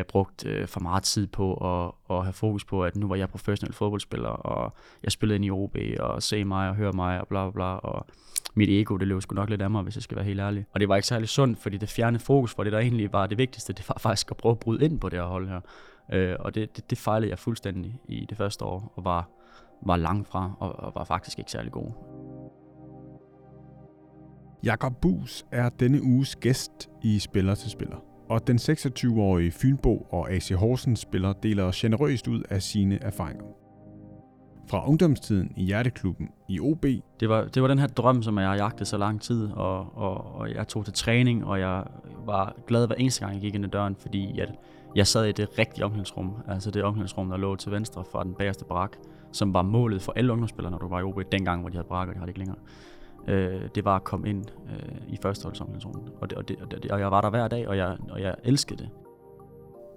jeg brugt øh, for meget tid på at, at have fokus på, at nu var jeg professionel fodboldspiller, og jeg spillede ind i OB, og se mig og høre mig, og bla bla bla, og mit ego, det løb sgu nok lidt af mig, hvis jeg skal være helt ærlig. Og det var ikke særlig sundt, fordi det fjernede fokus for det, der egentlig var det vigtigste, det var faktisk at prøve at bryde ind på det her hold her. Øh, og det, det, det fejlede jeg fuldstændig i det første år, og var, var langt fra, og, og var faktisk ikke særlig god. Jakob Bus er denne uges gæst i Spiller til Spiller. Og den 26-årige Fynbo og AC Horsens spiller deler generøst ud af sine erfaringer. Fra ungdomstiden i Hjerteklubben i OB. Det var, det var den her drøm, som jeg har jagtet så lang tid, og, og, og jeg tog til træning, og jeg var glad hver eneste gang, jeg gik ind ad døren, fordi at jeg sad i det rigtige omklædningsrum, altså det omklædningsrum, der lå til venstre fra den bagerste brak, som var målet for alle ungdomsspillere, når du var i OB, dengang, hvor de havde barakker, de har det ikke længere øh, det var at komme ind øh, i førsteholdsomklædningsrummet. Og, det, og, det, og, det, og jeg var der hver dag, og jeg, og jeg elskede det.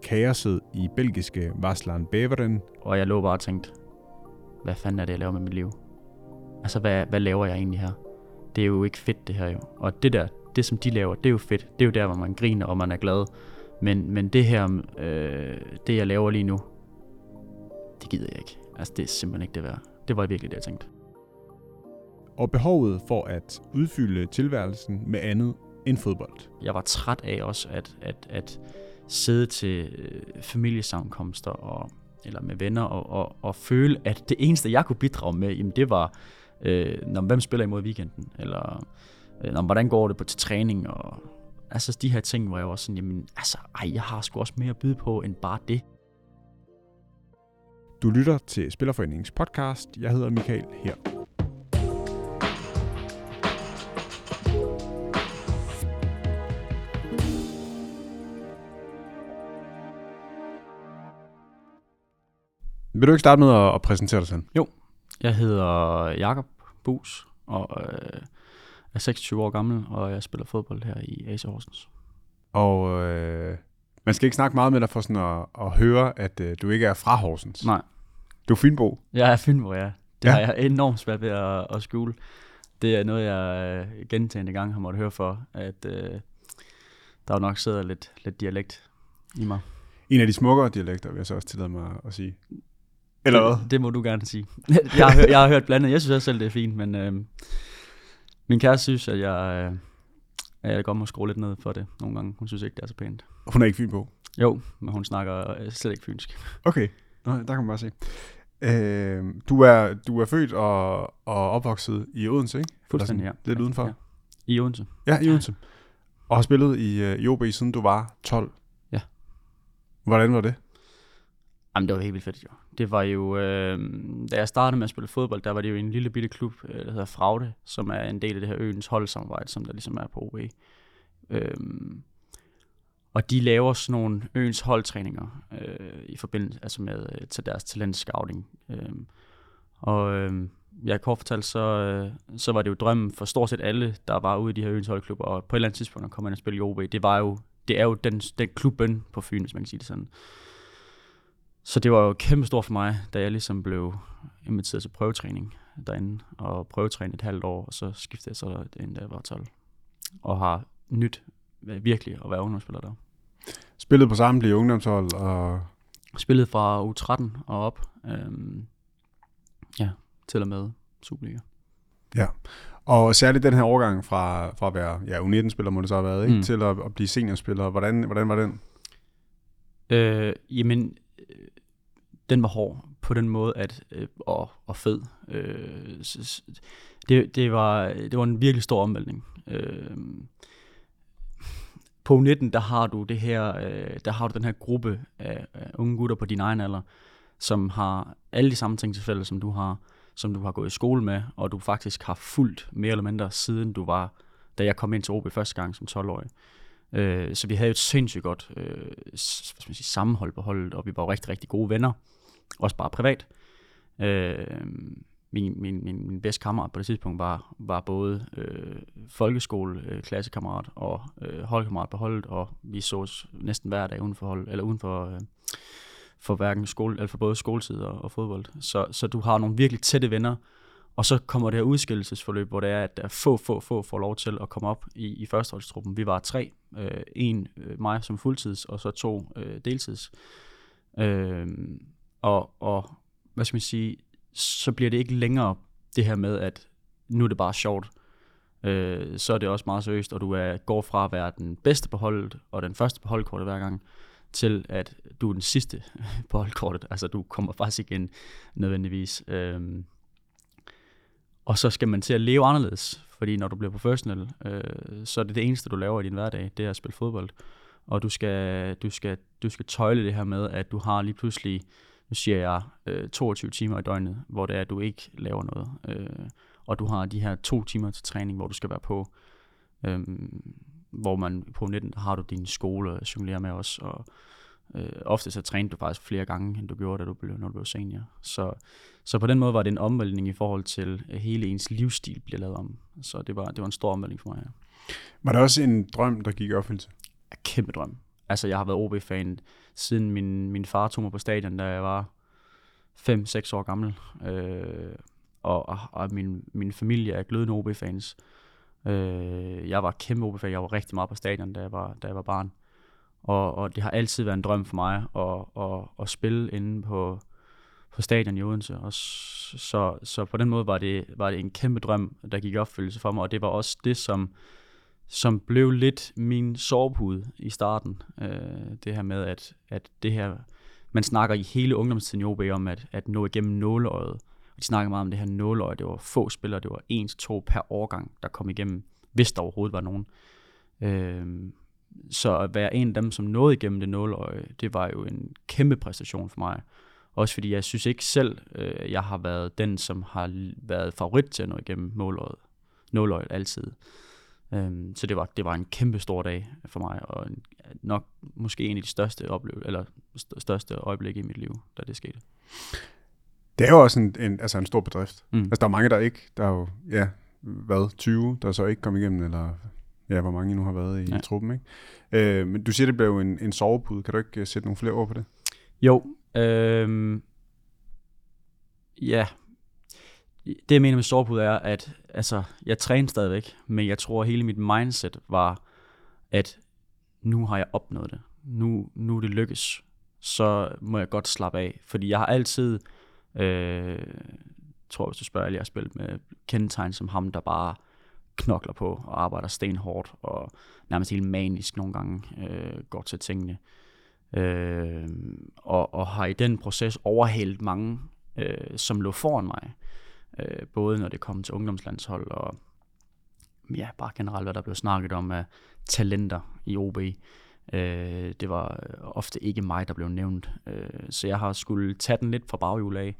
Kaoset i belgiske Vaslan Beveren. Og jeg lå bare og tænkte, hvad fanden er det, jeg laver med mit liv? Altså, hvad, hvad laver jeg egentlig her? Det er jo ikke fedt, det her jo. Og det der, det som de laver, det er jo fedt. Det er jo der, hvor man griner, og man er glad. Men, men det her, øh, det jeg laver lige nu, det gider jeg ikke. Altså, det er simpelthen ikke det værd. Det var virkelig det, jeg tænkte og behovet for at udfylde tilværelsen med andet end fodbold. Jeg var træt af også at, at, at sidde til øh, familiesammenkomster og, eller med venner og, og, og føle, at det eneste, jeg kunne bidrage med, jamen det var, øh, når, hvem spiller imod weekenden, eller øh, når, hvordan går det på til træning, og altså de her ting, hvor jeg var sådan, jamen altså, ej, jeg har sgu også mere at byde på end bare det. Du lytter til Spillerforeningens podcast. Jeg hedder Michael her. Vil du ikke starte med at, at præsentere dig selv? Jo, jeg hedder Jakob Bus og øh, er 26 år gammel, og jeg spiller fodbold her i AC Horsens. Og øh, man skal ikke snakke meget med dig for sådan at, at høre, at øh, du ikke er fra Horsens. Nej. Du er Fynbo. Jeg er Fynbo, ja. Det ja. har jeg enormt svært ved at, at skjule. Det er noget, jeg øh, gentagende gang har måttet høre for, at øh, der jo nok sidder lidt, lidt dialekt i mig. En af de smukkere dialekter, vil jeg så også tillade mig at sige. Eller hvad? Det, det må du gerne sige. jeg, har, jeg har hørt blandet. Jeg synes også selv, det er fint, men øh, min kæreste synes, at jeg, øh, at jeg godt må skrue lidt ned for det nogle gange. Hun synes ikke, det er så pænt. Hun er ikke fin på? Jo, men hun snakker øh, slet ikke fynsk. Okay, Nå, der kan man bare se. Øh, du, er, du er født og, og opvokset i Odense, ikke? Fuldstændig, ja. Lidt udenfor? Ja. I Odense. Ja, i Odense. Og har spillet i, uh, i OB, siden du var 12? Ja. Hvordan var det? Jamen, det var helt vildt fedt, jo. Det var jo, øh, da jeg startede med at spille fodbold, der var det jo en lille bitte klub, øh, der hedder Fraude, som er en del af det her øens holdsamarbejde, som der ligesom er på OB. Øh, og de laver sådan nogle øens holdtræninger øh, i forbindelse altså med øh, til deres talentscouting. Øh, og øh, ja, kort fortalt, så, øh, så var det jo drømmen for stort set alle, der var ude i de her øens holdklubber, og på et eller andet tidspunkt at komme ind og spille i OB, det var jo, det er jo den, den klubben på Fyn, hvis man kan sige det sådan. Så det var jo kæmpe stort for mig, da jeg ligesom blev inviteret til prøvetræning derinde, og prøvetræne et halvt år, og så skiftede jeg så ind, da jeg var 12. Og har nyt virkelig at være ungdomsspiller der. Spillet på samtlige ungdomshold? Og... Spillet fra U13 og op. Øhm, ja, til og med Superliga. Ja, og særligt den her overgang fra, fra at være ja, U19-spiller, må det så have været, ikke? Mm. til at, at blive seniorspiller. Hvordan, hvordan var den? Øh, jamen, den var hård på den måde, at øh, og, og fed. Øh, det, det, var, det var en virkelig stor omvæltning. Øh, på 19 der har du det her, øh, der har du den her gruppe af, af unge gutter på din egen alder, som har alle de samme ting til fælles, som du har, som du har gået i skole med, og du faktisk har fulgt mere eller mindre siden du var, da jeg kom ind til OB første gang som 12-årig. Øh, så vi havde et sindssygt godt øh, hvad skal man sige, sammenhold på holdet, og vi var rigtig, rigtig gode venner også bare privat. Øh, min, min, min, min bedste kammerat på det tidspunkt var, var både øh, folkeskole, øh, klassekammerat og øh, holdkammerat på holdet, og vi sås næsten hver dag uden for, hold, eller uden for, øh, for, hverken skole, eller for både skoletid og, og fodbold. Så, så du har nogle virkelig tætte venner, Og så kommer det her udskillelsesforløb, hvor det er, at der er få, få, få får lov til at komme op i, i førsteholdstruppen. Vi var tre. Øh, en øh, mig som fuldtids, og så to øh, deltids. Øh, og, og hvad skal man sige, så bliver det ikke længere det her med, at nu er det bare sjovt. Øh, så er det også meget seriøst, og du er, går fra at være den bedste på holdet, og den første på holdkortet hver gang, til at du er den sidste på holdkortet. Altså du kommer faktisk ikke ind nødvendigvis. Øh, og så skal man til at leve anderledes, fordi når du bliver professionel, øh, så er det det eneste, du laver i din hverdag, det er at spille fodbold. Og du skal, du skal, du skal tøjle det her med, at du har lige pludselig, nu siger jeg, øh, 22 timer i døgnet, hvor det er, at du ikke laver noget. Øh, og du har de her to timer til træning, hvor du skal være på. Øh, hvor man på 19 der har du din skole og jonglerer med os, og øh, ofte så trænede du faktisk flere gange, end du gjorde, da du blev, når du blev senior. Så, så på den måde var det en omvæltning i forhold til, at hele ens livsstil bliver lavet om. Så det var, det var en stor omvæltning for mig. Ja. Var det også en drøm, der gik i opfyldelse? Ja, kæmpe drøm. Altså, jeg har været OB-fan siden min, min far tog mig på stadion, da jeg var 5-6 år gammel. Øh, og, og, og min, min familie er glødende OB-fans. Øh, jeg var kæmpe OB-fan. Jeg var rigtig meget på stadion, da jeg var, da jeg var barn. Og, og det har altid været en drøm for mig at, at, at spille inde på, på stadion i Odense. Og så, så på den måde var det, var det en kæmpe drøm, der gik i opfyldelse for mig, og det var også det, som, som blev lidt min sovepude i starten. Øh, det her med, at, at det her, man snakker i hele ungdomstiden i OB om, at, at nå igennem nåleøjet. Og de snakker meget om det her nåleøje. Det var få spillere, det var en til to per årgang, der kom igennem, hvis der overhovedet var nogen. Øh, så at være en af dem, som nåede igennem det nåleøje, det var jo en kæmpe præstation for mig. Også fordi jeg synes ikke selv, øh, jeg har været den, som har været favorit til at nå igennem nåløjet, nåleøjet altid. Øhm, så det var, det var en kæmpe stor dag for mig, og en, nok måske en af de største, oplevelser, eller største øjeblikke i mit liv, da det skete. Det er jo også en, en, altså en stor bedrift. Mm. Altså der er mange, der ikke, der er jo, ja, hvad, 20, der så ikke kom igennem, eller ja, hvor mange I nu har været i ja. truppen, ikke? Øh, men du siger, det blev en, en sovepude. Kan du ikke uh, sætte nogle flere ord på det? Jo. Øh, ja. Det, jeg mener med sovepude, er, at altså, jeg træner stadigvæk, men jeg tror, at hele mit mindset var, at nu har jeg opnået det. Nu, nu er det lykkes. Så må jeg godt slappe af. Fordi jeg har altid, øh, tror hvis du spørger, jeg har spillet med kendetegn som ham, der bare knokler på og arbejder stenhårdt og nærmest helt manisk nogle gange øh, går til tingene. Øh, og, og har i den proces overhældt mange, øh, som lå foran mig. Øh, både når det kom til ungdomslandshold og ja, bare generelt, hvad der blev snakket om af talenter i OB. Øh, det var øh, ofte ikke mig, der blev nævnt. Øh, så jeg har skulle tage den lidt fra baghjul af.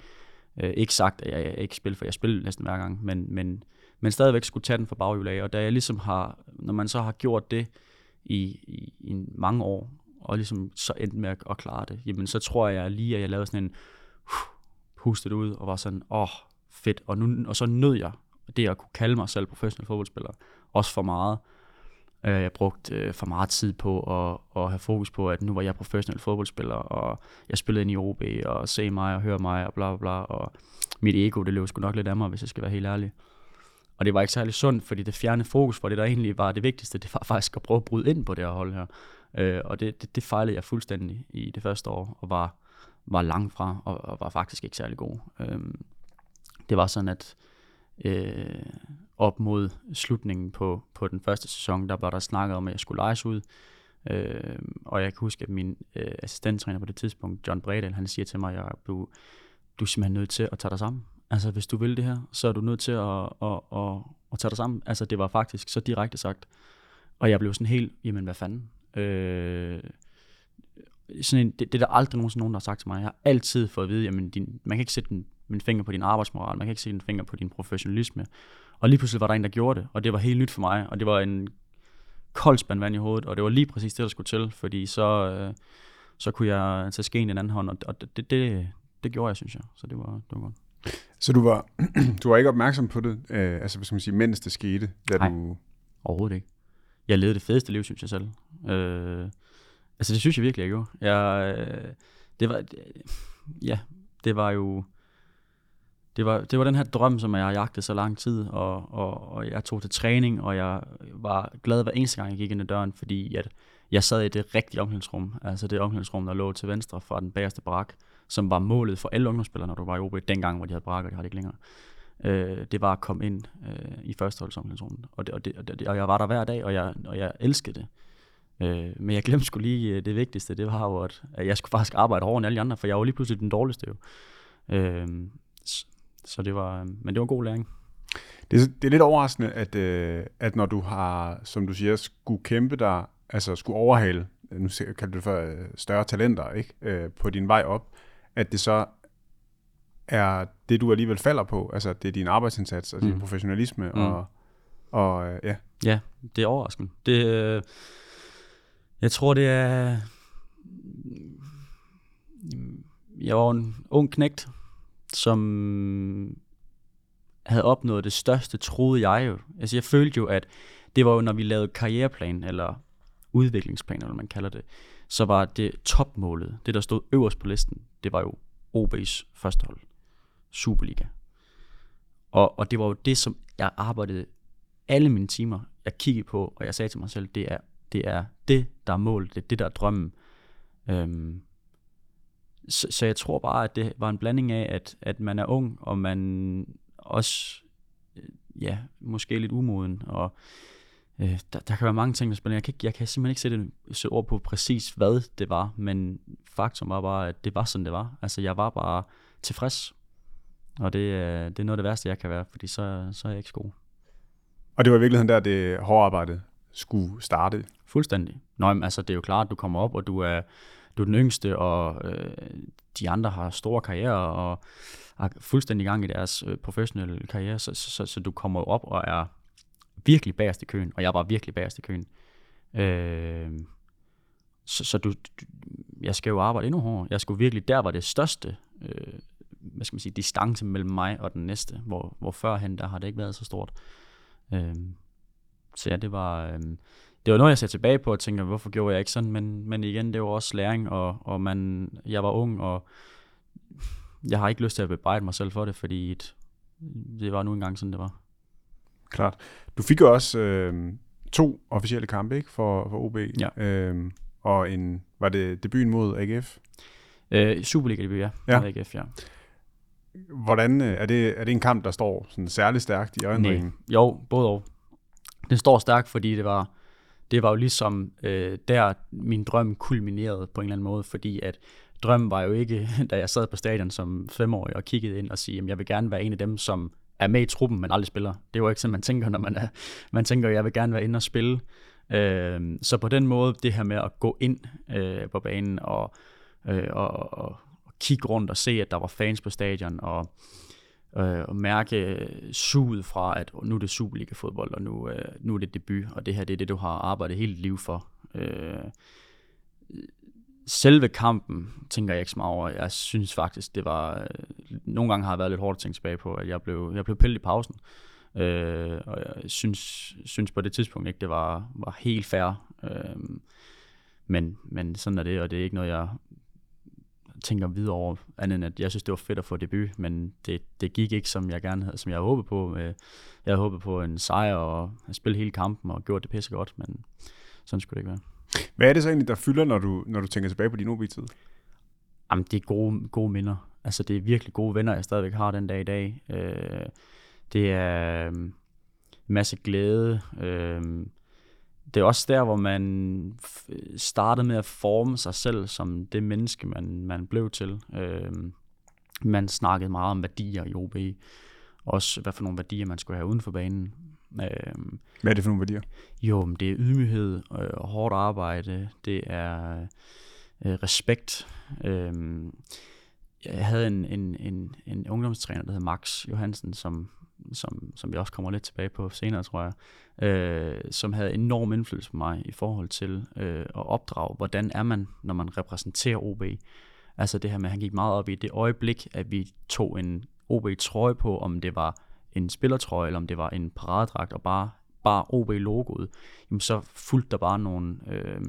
Øh, ikke sagt, at jeg, jeg ikke spiller, for jeg spiller næsten hver gang, men, men men stadigvæk skulle tage den fra baghjul af. Og da jeg ligesom har, når man så har gjort det i, i, i mange år, og ligesom så endte med at, at klare det, jamen så tror jeg lige, at jeg lavede sådan en uh, pustet ud, og var sådan, åh, oh, fedt. Og, nu, og så nød jeg det at kunne kalde mig selv professionel fodboldspiller, også for meget. Øh, jeg brugte øh, for meget tid på at, at have fokus på, at nu var jeg professionel fodboldspiller, og jeg spillede ind i OB, og se mig og høre mig, og bla bla bla, og mit ego, det løb sgu nok lidt af mig, hvis jeg skal være helt ærlig. Og det var ikke særlig sundt, fordi det fjernede fokus for det, der egentlig var det vigtigste, det var faktisk at prøve at bryde ind på det her hold her. Øh, og det, det, det fejlede jeg fuldstændig i det første år, og var, var langt fra, og, og var faktisk ikke særlig god. Øh, det var sådan, at øh, op mod slutningen på, på den første sæson, der var der snakket om, at jeg skulle lejes ud. Øh, og jeg kan huske, at min øh, assistenttræner på det tidspunkt, John Bredal, han siger til mig, at jeg, du, du er simpelthen nødt til at tage dig sammen. Altså, hvis du vil det her, så er du nødt til at, at, at, at tage dig sammen. Altså, det var faktisk så direkte sagt. Og jeg blev sådan helt, jamen, hvad fanden? Øh, sådan en, det, det er der aldrig nogensinde nogen, der har sagt til mig. Jeg har altid fået at vide, jamen, din, man kan ikke sætte en, en finger på din arbejdsmoral, man kan ikke sætte en finger på din professionalisme. Og lige pludselig var der en, der gjorde det, og det var helt nyt for mig, og det var en kold spand vand i hovedet, og det var lige præcis det, der skulle til, fordi så, øh, så kunne jeg tage skeen i den anden hånd, og det, det, det, det gjorde jeg, synes jeg. Så det var, det var godt. Så du var, du var ikke opmærksom på det, øh, altså hvad skal man sige, mens det skete? Da Nej, du... overhovedet ikke. Jeg levede det fedeste liv, synes jeg selv. Øh, altså det synes jeg virkelig, jeg gjorde. Jeg, øh, det var, ja, det var jo, det var, det var den her drøm, som jeg har jagtet så lang tid, og, og, og jeg tog til træning, og jeg var glad hver eneste gang, jeg gik ind ad døren, fordi at jeg sad i det rigtige omklædningsrum, altså det omklædningsrum, der lå til venstre fra den bagerste brak, som var målet for alle ungdomsspillere, når du var i OB, dengang, hvor de havde brak, og de har det ikke længere. Øh, det var at komme ind øh, i førsteholdsomklædningsrummet, og, det, og, det, og, det, og jeg var der hver dag, og jeg, og jeg elskede det. Øh, men jeg glemte skulle lige øh, det vigtigste, det var jo, at jeg skulle faktisk arbejde hårdere end alle de andre, for jeg var lige pludselig den dårligste jo. Øh, så det var, men det var god læring. Det er, det er lidt overraskende, at, øh, at når du har, som du siger, skulle kæmpe dig, altså skulle overhale, nu kalder du det for øh, større talenter, ikke, øh, på din vej op, at det så er det, du alligevel falder på, altså det er din arbejdsindsats og din mm. professionalisme, mm. og, og øh, ja. Ja, det er overraskende. Det, øh, jeg tror, det er... Jeg var en ung knægt, som havde opnået det største, troede jeg jo. Altså jeg følte jo, at det var jo, når vi lavede karriereplan, eller udviklingsplan, eller man kalder det, så var det topmålet, det der stod øverst på listen, det var jo OB's første hold. Superliga. Og, og det var jo det, som jeg arbejdede alle mine timer, jeg kiggede på, og jeg sagde til mig selv, det er det, er det der er målet, det er det, der er drømmen. Øhm, så, så jeg tror bare, at det var en blanding af, at, at man er ung, og man også, øh, ja, måske lidt umoden, og øh, der, der kan være mange ting, der spiller. Jeg kan, ikke, jeg kan simpelthen ikke sætte, sætte ord på præcis, hvad det var, men faktum var bare, at det var sådan, det var. Altså, jeg var bare tilfreds, og det, det er noget af det værste, jeg kan være, fordi så, så er jeg ikke så god. Og det var i virkeligheden der, det hårde arbejde skulle starte? Fuldstændig. Nå, men altså, det er jo klart, at du kommer op, og du er du er den yngste, og øh, de andre har store karrierer og er fuldstændig i gang i deres øh, professionelle karriere, så, så, så, så du kommer op og er virkelig bagerst i køen, og jeg var virkelig bagerst i køen. Øh, så, så du, du, jeg skal jo arbejde endnu hårdere. Jeg skulle virkelig, der var det største, øh, hvad skal man sige, distance mellem mig og den næste, hvor, hvor førhen, der har det ikke været så stort. Øh, så ja, det var, øh, det var noget, jeg ser tilbage på og tænker, hvorfor gjorde jeg ikke sådan? Men, men igen, det var også læring, og, og man, jeg var ung, og jeg har ikke lyst til at bebrejde mig selv for det, fordi et, det var nu engang sådan, det var. Klart. Du fik jo også øh, to officielle kampe ikke, for, for OB, ja. øh, og en, var det debuten mod AGF? Øh, Superliga-debut, ja. ja. AGF, ja. Hvordan, øh, er det, er det en kamp, der står sådan særlig stærkt i øjenringen? Jo, både og. Den står stærkt, fordi det var, det var jo ligesom øh, der, min drøm kulminerede på en eller anden måde, fordi at drømmen var jo ikke, da jeg sad på stadion som femårig og kiggede ind og sige, at jeg vil gerne være en af dem, som er med i truppen, men aldrig spiller. Det var ikke sådan, man tænker, når man er, man tænker, at jeg vil gerne være inde og spille. Øh, så på den måde, det her med at gå ind øh, på banen og, øh, og, og, og kigge rundt og se, at der var fans på stadion, og øh, og mærke øh, suget fra, at nu er det Superliga-fodbold, og nu, øh, nu er det debut, og det her det er det, du har arbejdet hele dit liv for. Øh, selve kampen tænker jeg ikke så meget over. Jeg synes faktisk, det var... Øh, nogle gange har jeg været lidt hårdt at tænke tilbage på, at jeg blev, jeg blev pillet i pausen. Øh, og jeg synes, synes på det tidspunkt ikke, det var, var helt fair. Øh, men, men sådan er det, og det er ikke noget, jeg tænker videre over, andet end at jeg synes, det var fedt at få debut, men det, det gik ikke, som jeg gerne havde, som jeg havde håbet på. Øh, jeg havde håbet på en sejr og at spille hele kampen og gjort det pisse godt, men sådan skulle det ikke være. Hvad er det så egentlig, der fylder, når du, når du tænker tilbage på din OB-tid? Jamen, det er gode, gode minder. Altså, det er virkelig gode venner, jeg stadigvæk har den dag i dag. Øh, det er øhm, masse glæde. Øh, det er også der, hvor man startede med at forme sig selv som det menneske, man, man blev til. Øh, man snakkede meget om værdier i OB. Også hvad for nogle værdier, man skulle have uden for banen. Øh, hvad er det for nogle værdier? Jo, men det er ydmyghed og øh, hårdt arbejde. Det er øh, respekt. Øh, jeg havde en, en, en, en ungdomstræner, der hed Max Johansen, som som, som vi også kommer lidt tilbage på senere, tror jeg, øh, som havde enorm indflydelse på mig i forhold til øh, at opdrage, hvordan er man, når man repræsenterer OB. Altså det her med, at han gik meget op i det øjeblik, at vi tog en OB-trøje på, om det var en spillertrøje, eller om det var en paradragt, og bare, bare OB-logoet, jamen så fulgte der bare nogle, øh,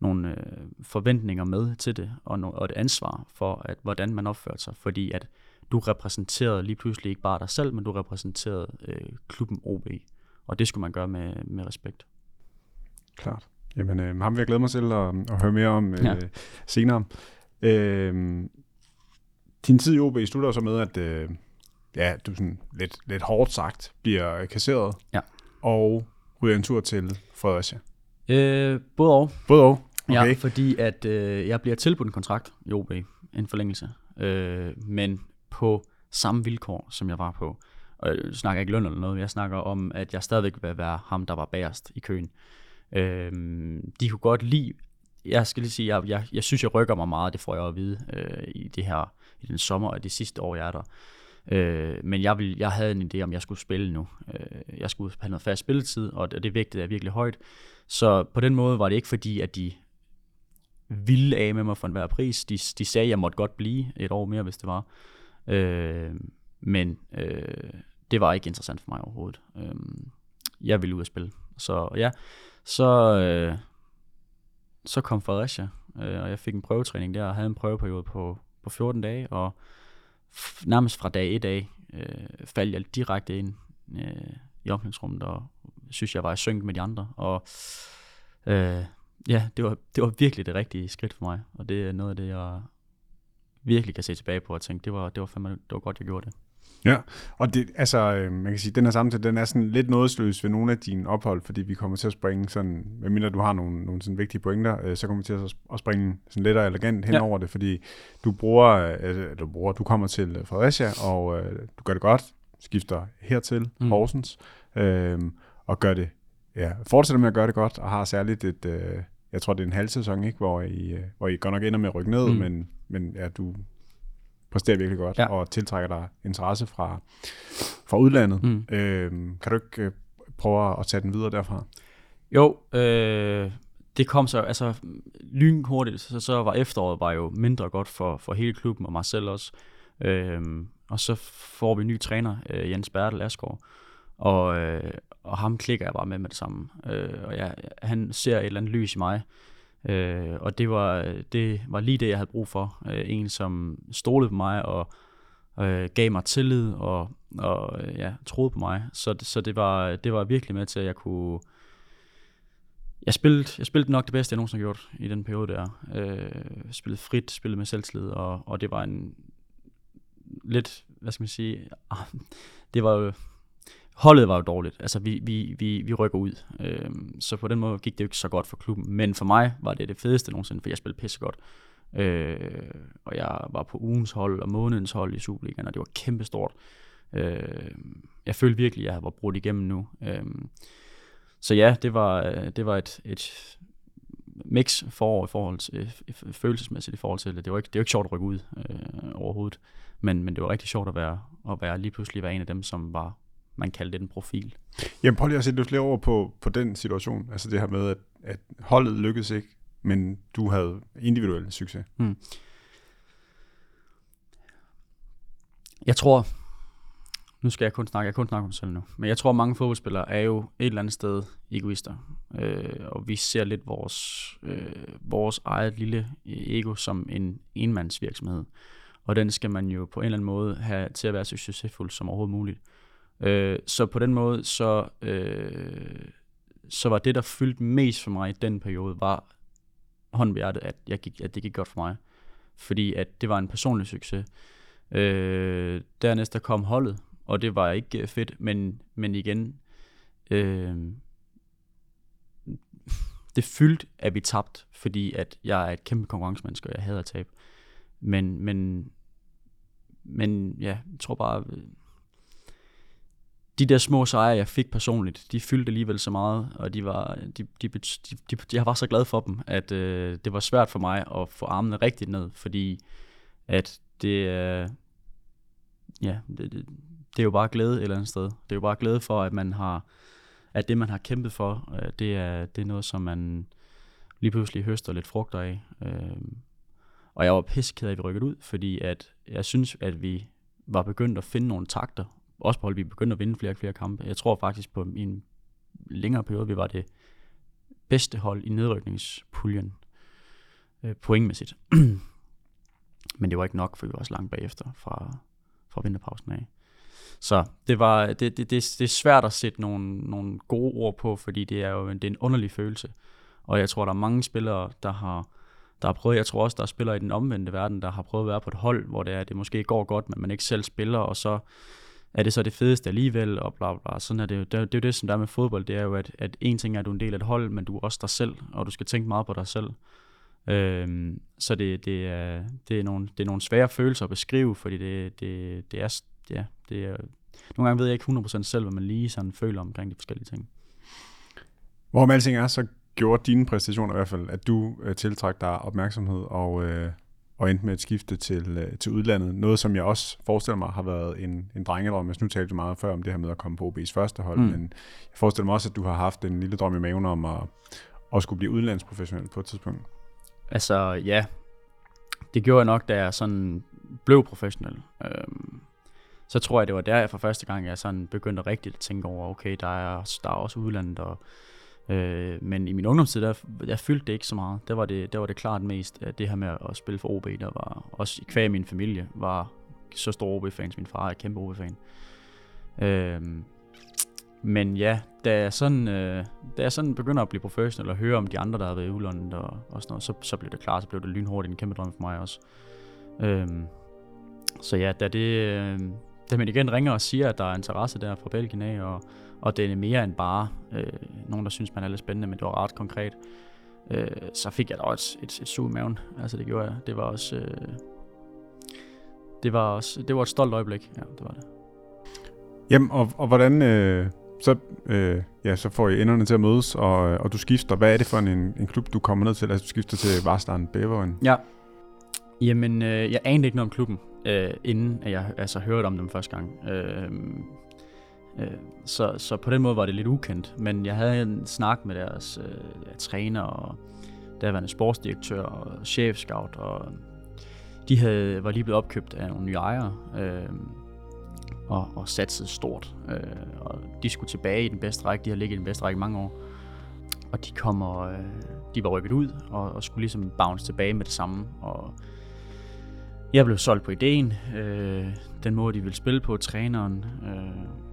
nogle øh, forventninger med til det, og, no, og et ansvar for, at hvordan man opførte sig. Fordi at du repræsenterede lige pludselig ikke bare dig selv, men du repræsenterede øh, klubben OB. Og det skulle man gøre med, med respekt. Klart. Jamen, øh, ham vil jeg glæde mig til at, at høre mere om øh, ja. senere. Øh, din tid i OB slutter så med, at øh, ja, du sådan lidt, lidt hårdt sagt bliver kasseret. Ja. Og ryger en tur til Fredericia. Øh, både og. Både og? Okay. Ja, fordi at øh, jeg bliver tilbudt en kontrakt i OB, en forlængelse. Øh, men på samme vilkår, som jeg var på. Og jeg snakker ikke løn eller noget, jeg snakker om, at jeg stadigvæk vil være ham, der var bagerst i køen. Øhm, de kunne godt lide, jeg skal lige sige, jeg, jeg, jeg synes, jeg rykker mig meget, det får jeg at vide øh, i det her, i den sommer og det sidste år, jeg er der. Øh, men jeg, vil, jeg havde en idé om, jeg skulle spille nu. Øh, jeg skulle have noget fast spilletid, og det, det vægtede jeg virkelig højt. Så på den måde var det ikke fordi, at de ville af med mig for enhver pris. De, de sagde, at jeg måtte godt blive et år mere, hvis det var. Øh, men øh, det var ikke interessant for mig overhovedet. Øh, jeg ville ud og spille. Så ja, så, øh, så kom Fredericia, øh, og jeg fik en prøvetræning der, og havde en prøveperiode på, på 14 dage, og nærmest fra dag 1 af øh, faldt jeg direkte ind øh, i omklædningsrummet, og synes, jeg var i synk med de andre, og øh, ja, det var, det var virkelig det rigtige skridt for mig, og det er noget af det, jeg virkelig kan se tilbage på og tænke, det var, det var, fandme, det var godt, jeg gjorde det. Ja, og det, altså, øh, man kan sige, den her samtale, den er sådan lidt nådesløs ved nogle af dine ophold, fordi vi kommer til at springe sådan, medmindre du har nogle, nogle sådan vigtige pointer, øh, så kommer vi til at, at springe sådan lidt og elegant hen ja. over det, fordi du bruger, øh, du bruger, du kommer til Fredericia, og øh, du gør det godt, skifter hertil, mm. Horsens, øh, og gør det, ja, fortsætter med at gøre det godt, og har særligt et, øh, jeg tror det er en halv sæson, ikke, hvor I, øh, hvor I godt nok ender med at rykke ned, mm. men, men ja, du præsterer virkelig godt, ja. og tiltrækker dig interesse fra, fra udlandet. Mm. Øh, kan du ikke øh, prøve at tage den videre derfra? Jo, øh, det kom så, altså lynhurtigt, så, så var efteråret var jo mindre godt for, for hele klubben og mig selv også. Øh, og så får vi en ny træner, øh, Jens Bertel Asgaard, og, øh, og ham klikker jeg bare med med det samme. Øh, og jeg, han ser et eller andet lys i mig, Øh, og det var, det var lige det, jeg havde brug for. Øh, en, som stolede på mig og øh, gav mig tillid og, og øh, ja, troede på mig. Så, så det, var, det var virkelig med til, at jeg kunne... Jeg spillede, jeg spillede nok det bedste, jeg nogensinde har gjort i den periode der. Øh, spillede frit, spillede med selvtillid, og, og det var en lidt, hvad skal man sige, ah, det var jo holdet var jo dårligt. Altså, vi, vi, vi, vi rykker ud. Øh, så på den måde gik det jo ikke så godt for klubben. Men for mig var det det fedeste nogensinde, for jeg spillede pissegodt. Øh, og jeg var på ugens hold og månedens hold i Superligaen, og det var kæmpestort. Øh, jeg følte virkelig, at jeg var brudt igennem nu. Øh, så ja, det var, øh, det var et, et mix for i forhold til, følelsesmæssigt i forhold til det. Det var ikke, det var ikke sjovt at rykke ud øh, overhovedet, men, men det var rigtig sjovt at være, at være lige pludselig være en af dem, som var man kalder det en profil. Jamen prøv lige at sætte lidt flere over på, på den situation, altså det her med, at, at holdet lykkedes ikke, men du havde individuel succes. Hmm. Jeg tror, nu skal jeg kun snakke, jeg kun snakke om mig selv nu, men jeg tror, mange fodboldspillere er jo et eller andet sted egoister, øh, og vi ser lidt vores, øh, vores eget lille ego som en enmandsvirksomhed, og den skal man jo på en eller anden måde have til at være så succesfuld som overhovedet muligt. Øh, Øh, så på den måde, så, øh, så var det, der fyldte mest for mig i den periode, var hånden at, jeg gik, at det gik godt for mig. Fordi at det var en personlig succes. Øh, dernæst der kom holdet, og det var ikke øh, fedt, men, men igen, øh, det fyldte, at vi tabte, fordi at jeg er et kæmpe konkurrencemenneske, og jeg hader at tabe. Men, men, men ja, jeg tror bare, de der små sejre, jeg fik personligt, de fyldte alligevel så meget, og de var, de, de, de, de, jeg var så glad for dem, at øh, det var svært for mig at få armene rigtigt ned, fordi at det, øh, ja, det, det, det er jo bare glæde et eller andet sted. Det er jo bare glæde for, at man har, at det man har kæmpet for, øh, det, er, det er noget, som man lige pludselig høster lidt frugter af. Øh, og jeg var pisseked af, at vi rykkede ud, fordi at jeg synes, at vi var begyndt at finde nogle takter, også på Holby begyndte at vinde flere og flere kampe. Jeg tror faktisk på en længere periode, vi var det bedste hold i nedrykningspuljen øh, pointmæssigt. Men det var ikke nok, for vi var også langt bagefter fra, fra vinterpausen af. Så det, var, det, det, det, det er svært at sætte nogle, nogle gode ord på, fordi det er jo det er en underlig følelse. Og jeg tror, der er mange spillere, der har, der har prøvet, jeg tror også, der er spillere i den omvendte verden, der har prøvet at være på et hold, hvor det, er, det måske går godt, men man ikke selv spiller, og så er det så det fedeste alligevel, og bla bla. Sådan er det jo. Det, er, det er jo det, som der er med fodbold, det er jo, at, at en ting er, at du er en del af et hold, men du er også dig selv, og du skal tænke meget på dig selv. Øhm, så det, det, er, det, er nogle, det er nogle svære følelser at beskrive, fordi det, det, det er, ja, det er, nogle gange ved jeg ikke 100% selv, hvad man lige sådan føler omkring de forskellige ting. Hvorom alting er, så gjorde dine præstationer i hvert fald, at du øh, tiltrak dig opmærksomhed og, øh, og endte med et skifte til, øh, til udlandet. Noget, som jeg også forestiller mig har været en, en drengedrøm. Jeg nu talte du meget før om det her med at komme på OB's første hold, mm. men jeg forestiller mig også, at du har haft en lille drøm i maven om at, at skulle blive udlandsprofessionel på et tidspunkt. Altså, ja. Det gjorde jeg nok, da jeg sådan blev professionel. Øhm, så tror jeg, det var der, jeg for første gang, jeg sådan begyndte rigtigt at tænke over, okay, der er, der er også udlandet, og, øh, men i min ungdomstid, der, jeg fyldte det ikke så meget. Der var det, der var det klart mest, at det her med at spille for OB, der var også i kvæg min familie, var så stor OB-fans. Min far er kæmpe OB-fan. Øh, men ja, da jeg, sådan, øh, da jeg sådan begynder at blive professionel og høre om de andre, der har været i udlandet og, og sådan noget, så, så blev det klart, så blev det lynhurtigt en kæmpe drøm for mig også. Øh, så ja, da det, øh, da man igen ringer og siger, at der er interesse der fra Belgien af, og, og det er mere end bare øh, nogen, der synes, man er lidt spændende, men det var ret konkret, øh, så fik jeg da også et, et, et sug i maven. Altså det gjorde jeg. Det var også... Øh, det var også, det var et stolt øjeblik, ja, det var det. Jamen, og, og hvordan, øh, så, øh, ja, så får I enderne til at mødes, og, og du skifter. Hvad er det for en, en klub, du kommer ned til? Altså, du skifter til Varstan Beveren. Ja. Jamen, øh, jeg anede ikke noget om klubben øh, inden at jeg altså, hørte om dem første gang. Øh, øh, Øh, så, så på den måde var det lidt ukendt, men jeg havde en snak med deres øh, træner og derværende sportsdirektør og chefscout, og de havde, var lige blevet opkøbt af nogle nye ejere, øh, og, og satset stort. Øh, og de skulle tilbage i den bedste række, de har ligget i den bedste række i mange år. Og de kommer, øh, de var rykket ud, og, og skulle ligesom bounce tilbage med det samme, og jeg blev solgt på ideen, øh, den måde de ville spille på, træneren. Øh,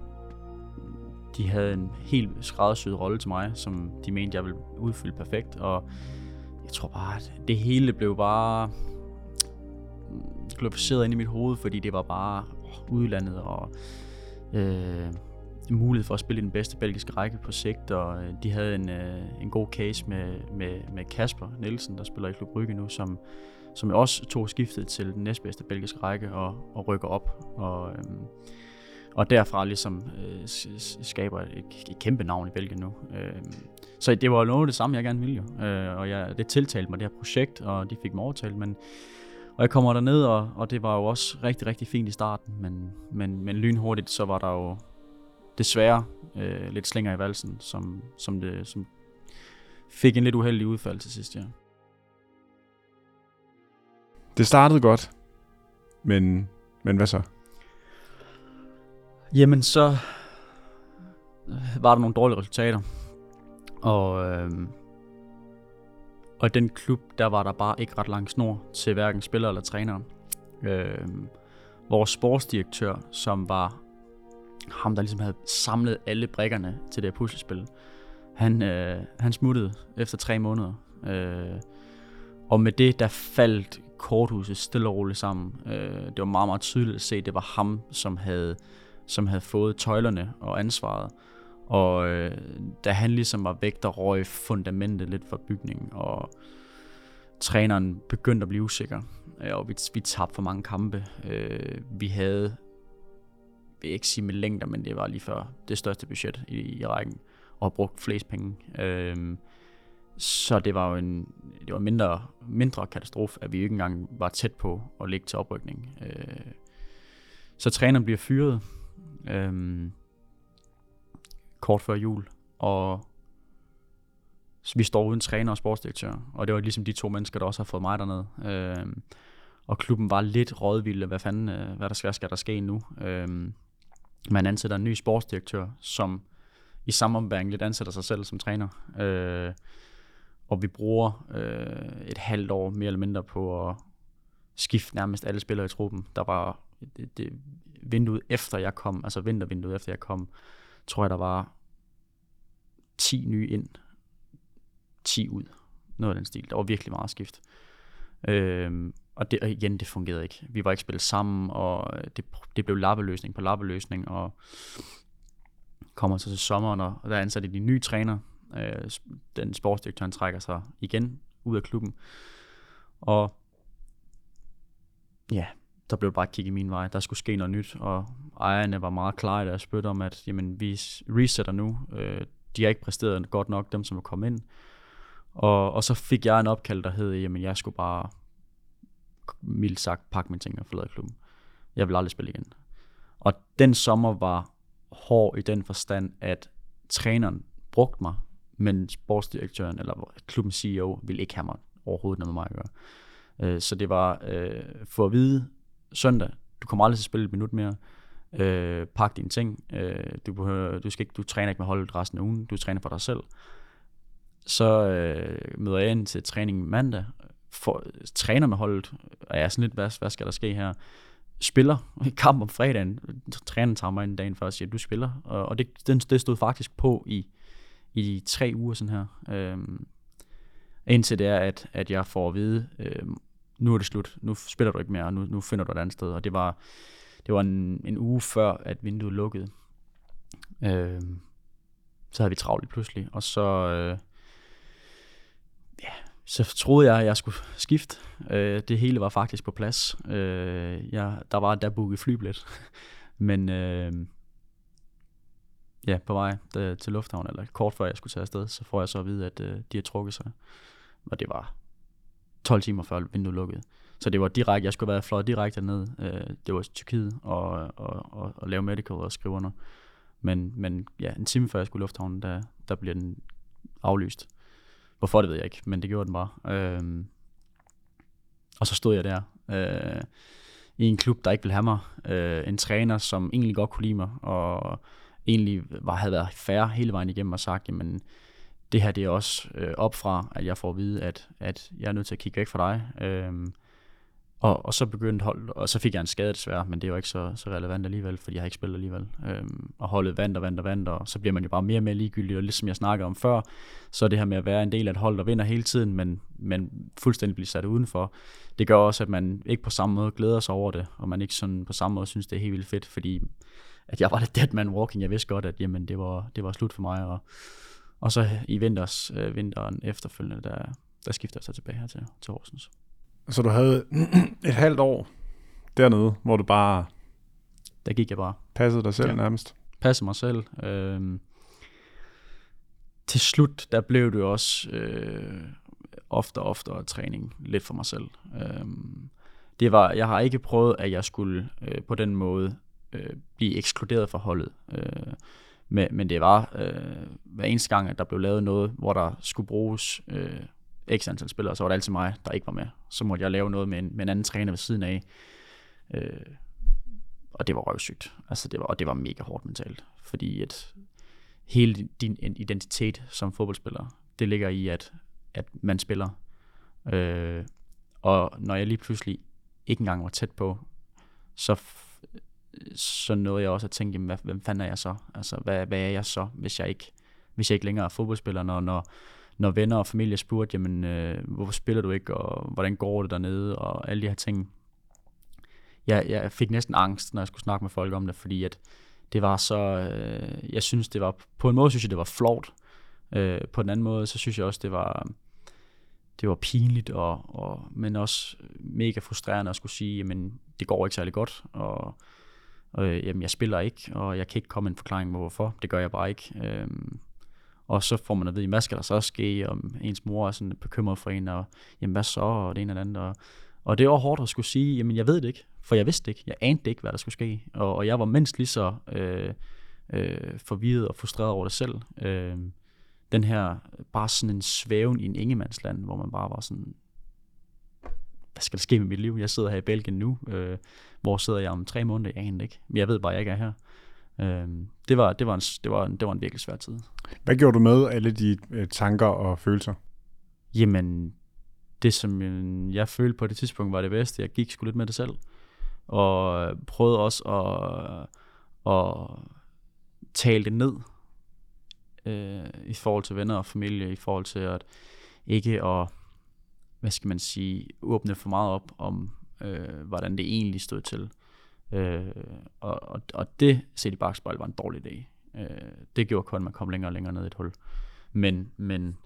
de havde en helt skræddersyet rolle til mig, som de mente, jeg ville udfylde perfekt. Og jeg tror bare, at det hele blev bare glorificeret ind i mit hoved, fordi det var bare udlandet og øh, mulighed for at spille i den bedste belgiske række på sigt, og øh, de havde en, øh, en god case med, med, med Kasper Nielsen, der spiller i Klub Brygge nu, som som også tog skiftet til den næstbedste belgiske række og, og rykker op. Og, øh, og derfra ligesom øh, skaber et, et kæmpe navn i Belgien nu. Øh, så det var noget af det samme, jeg gerne ville jo. Øh, og jeg, det tiltalte mig, det her projekt, og de fik mig overtalt. Men, og jeg kommer derned, og, og det var jo også rigtig, rigtig fint i starten. Men, men, men lynhurtigt, så var der jo desværre øh, lidt slinger i valsen, som, som, det, som fik en lidt uheldig udfald til sidst, ja. Det startede godt, men, men hvad så? Jamen, så øh, var der nogle dårlige resultater. Og, øh, og i den klub, der var der bare ikke ret lang snor til hverken spiller eller træner. Øh, vores sportsdirektør, som var ham, der ligesom havde samlet alle brikkerne til det her puslespil, han, øh, han smuttede efter tre måneder. Øh, og med det, der faldt korthuset stille og roligt sammen. Øh, det var meget, meget tydeligt at se, at det var ham, som havde, som havde fået tøjlerne og ansvaret. Og øh, da han ligesom var væk, der røg fundamentet lidt for bygningen, og træneren begyndte at blive usikker. Øh, og vi, vi tabte for mange kampe. Øh, vi havde, vil ikke sige med længder, men det var lige før det største budget i, i rækken, og brugt flest penge. Øh, så det var jo en det var mindre, mindre katastrofe, at vi ikke engang var tæt på at ligge til oprykning. Øh, så træneren bliver fyret øhm, kort før jul, og vi står uden træner og sportsdirektør, og det var ligesom de to mennesker, der også har fået mig dernede. Øhm, og klubben var lidt rådvilde, hvad fanden, øh, hvad der skal, skal der ske nu. Øhm, man ansætter en ny sportsdirektør, som i samme ombæring lidt ansætter sig selv som træner. Øh, og vi bruger øh, et halvt år mere eller mindre på at skifte nærmest alle spillere i truppen. Der var det, det, vinduet efter jeg kom, altså vintervinduet efter jeg kom, tror jeg, der var 10 nye ind, 10 ud. Noget af den stil. Der var virkelig meget skift. Øhm, og, det, og igen, det fungerede ikke. Vi var ikke spillet sammen, og det, det blev lappeløsning på lappeløsning, og kommer så til sommeren, og der ansatte de nye træner. Øh, den sportsdirektør trækker sig igen ud af klubben. Og ja, der blev bare kigget min vej. Der skulle ske noget nyt, og ejerne var meget klare i deres spyt om, at jamen, vi resetter nu. Øh, de har ikke præsteret godt nok, dem som er kommet ind. Og, og så fik jeg en opkald, der hed, jamen jeg skulle bare mildt sagt pakke mine ting og forlade klubben. Jeg vil aldrig spille igen. Og den sommer var hård i den forstand, at træneren brugte mig, men sportsdirektøren eller klubbens CEO ville ikke have mig overhovedet noget med mig at gøre. Øh, så det var øh, for at vide søndag, du kommer aldrig til at spille et minut mere, øh, pak dine ting, øh, du, behøver, du, skal ikke, du træner ikke med holdet resten af ugen, du træner for dig selv. Så øh, møder jeg ind til træning mandag, for, træner med holdet, og jeg er sådan lidt, hvad, hvad skal der ske her? Spiller i kamp om fredagen, træneren tager mig ind dagen før og siger, du spiller, og, og det, det, det stod faktisk på i, i tre uger sådan her. Øh, indtil det er, at, at jeg får at vide, øh, nu er det slut, nu spiller du ikke mere, nu, nu finder du et andet sted, og det var, det var en, en uge før, at vinduet lukkede. Øh, så havde vi travlt pludselig, og så, øh, ja, så troede jeg, at jeg skulle skifte. Øh, det hele var faktisk på plads. Øh, jeg, der var der booket flybillet. Men øh, ja, på vej øh, til lufthavnen, eller kort før jeg skulle tage afsted, så får jeg så at vide, at øh, de har trukket sig. Og det var 12 timer før vinduet lukkede. Så det var direkte, jeg skulle være fløjet direkte ned. Øh, det var til Tyrkiet og, og, og, og lave medical og skrive under. Men, men ja, en time før jeg skulle i lufthavnen, der, der bliver den aflyst. Hvorfor, det ved jeg ikke, men det gjorde den bare. Øhm, og så stod jeg der øh, i en klub, der ikke ville have mig. Øh, en træner, som egentlig godt kunne lide mig, og egentlig var, havde været færre hele vejen igennem og sagt, jamen, det her det er også øh, op fra, at jeg får at vide, at, at jeg er nødt til at kigge væk fra dig. Øhm, og, og så begyndte hold, og så fik jeg en skade desværre, men det var ikke så, så relevant alligevel, fordi jeg har ikke spillet alligevel. Øhm, og holdet vandt og vandt og vandt, og så bliver man jo bare mere og mere ligegyldig, og ligesom jeg snakkede om før, så er det her med at være en del af et hold, der vinder hele tiden, men, men fuldstændig bliver sat udenfor, det gør også, at man ikke på samme måde glæder sig over det, og man ikke sådan på samme måde synes, det er helt vildt fedt, fordi at jeg var lidt dead man walking. Jeg vidste godt, at jamen, det, var, det var slut for mig, og, og så i vinters, øh, vinteren efterfølgende, der, der skifter jeg så tilbage her til, til Horsens. Så du havde et halvt år dernede, hvor du bare... Der gik jeg bare. Passede dig selv ja. nærmest? Passede mig selv. Øhm, til slut, der blev det også øh, ofte og oftere træning lidt for mig selv. Øhm, det var, jeg har ikke prøvet, at jeg skulle øh, på den måde øh, blive ekskluderet fra holdet. Øh, men, men det var øh, hver eneste gang, at der blev lavet noget, hvor der skulle bruges øh, x antal spillere, så var det altid mig, der ikke var med. Så måtte jeg lave noget med en, med en anden træner ved siden af. Øh, og det var røvsygt. Altså, det var, og det var mega hårdt mentalt. Fordi at hele din identitet som fodboldspiller, det ligger i, at, at man spiller. Øh, og når jeg lige pludselig ikke engang var tæt på, så, så nåede jeg også at tænke, jamen, hvad, hvem fanden er jeg så? Altså, hvad, hvad er jeg så, hvis jeg ikke, hvis jeg ikke længere er fodboldspiller, når, når, når venner og familie spurgte, jamen, øh, hvorfor spiller du ikke, og hvordan går det dernede, og alle de her ting. Jeg, jeg fik næsten angst, når jeg skulle snakke med folk om det, fordi at det var så, øh, jeg synes det var, på en måde synes jeg det var flot, øh, på den anden måde, så synes jeg også det var, det var pinligt, og, og, men også mega frustrerende at skulle sige, jamen det går ikke særlig godt, og, øh, jamen, jeg spiller ikke, og jeg kan ikke komme en forklaring på hvorfor, det gør jeg bare ikke. Øh, og så får man at vide, hvad skal der så ske, om ens mor er sådan bekymret for en, og jamen hvad så, og det ene eller andet. Og, og det var hårdt at skulle sige, jamen jeg ved det ikke, for jeg vidste ikke, jeg anede ikke, hvad der skulle ske. Og, og jeg var mindst lige så øh, øh, forvirret og frustreret over det selv. Øh, den her, bare sådan en svæven i en ingemandsland, hvor man bare var sådan, hvad skal der ske med mit liv? Jeg sidder her i Belgien nu. Øh, hvor sidder jeg om tre måneder? Jeg aner ikke. Men jeg ved bare, at jeg ikke er her. Øh, det, var, det, var en, det, var en, det var en virkelig svær tid. Hvad gjorde du med alle de øh, tanker og følelser? Jamen, det som jeg følte på det tidspunkt var det bedste. Jeg gik sgu lidt med det selv. og prøvede også at, at tale det ned øh, i forhold til venner og familie, i forhold til at ikke at, hvad skal man sige, åbne for meget op om, øh, hvordan det egentlig stod til. Øh, og, og, og det, set i bagspejl, var en dårlig idé. Øh, det gjorde kun, at man kom længere og længere ned i et hul. Men, men,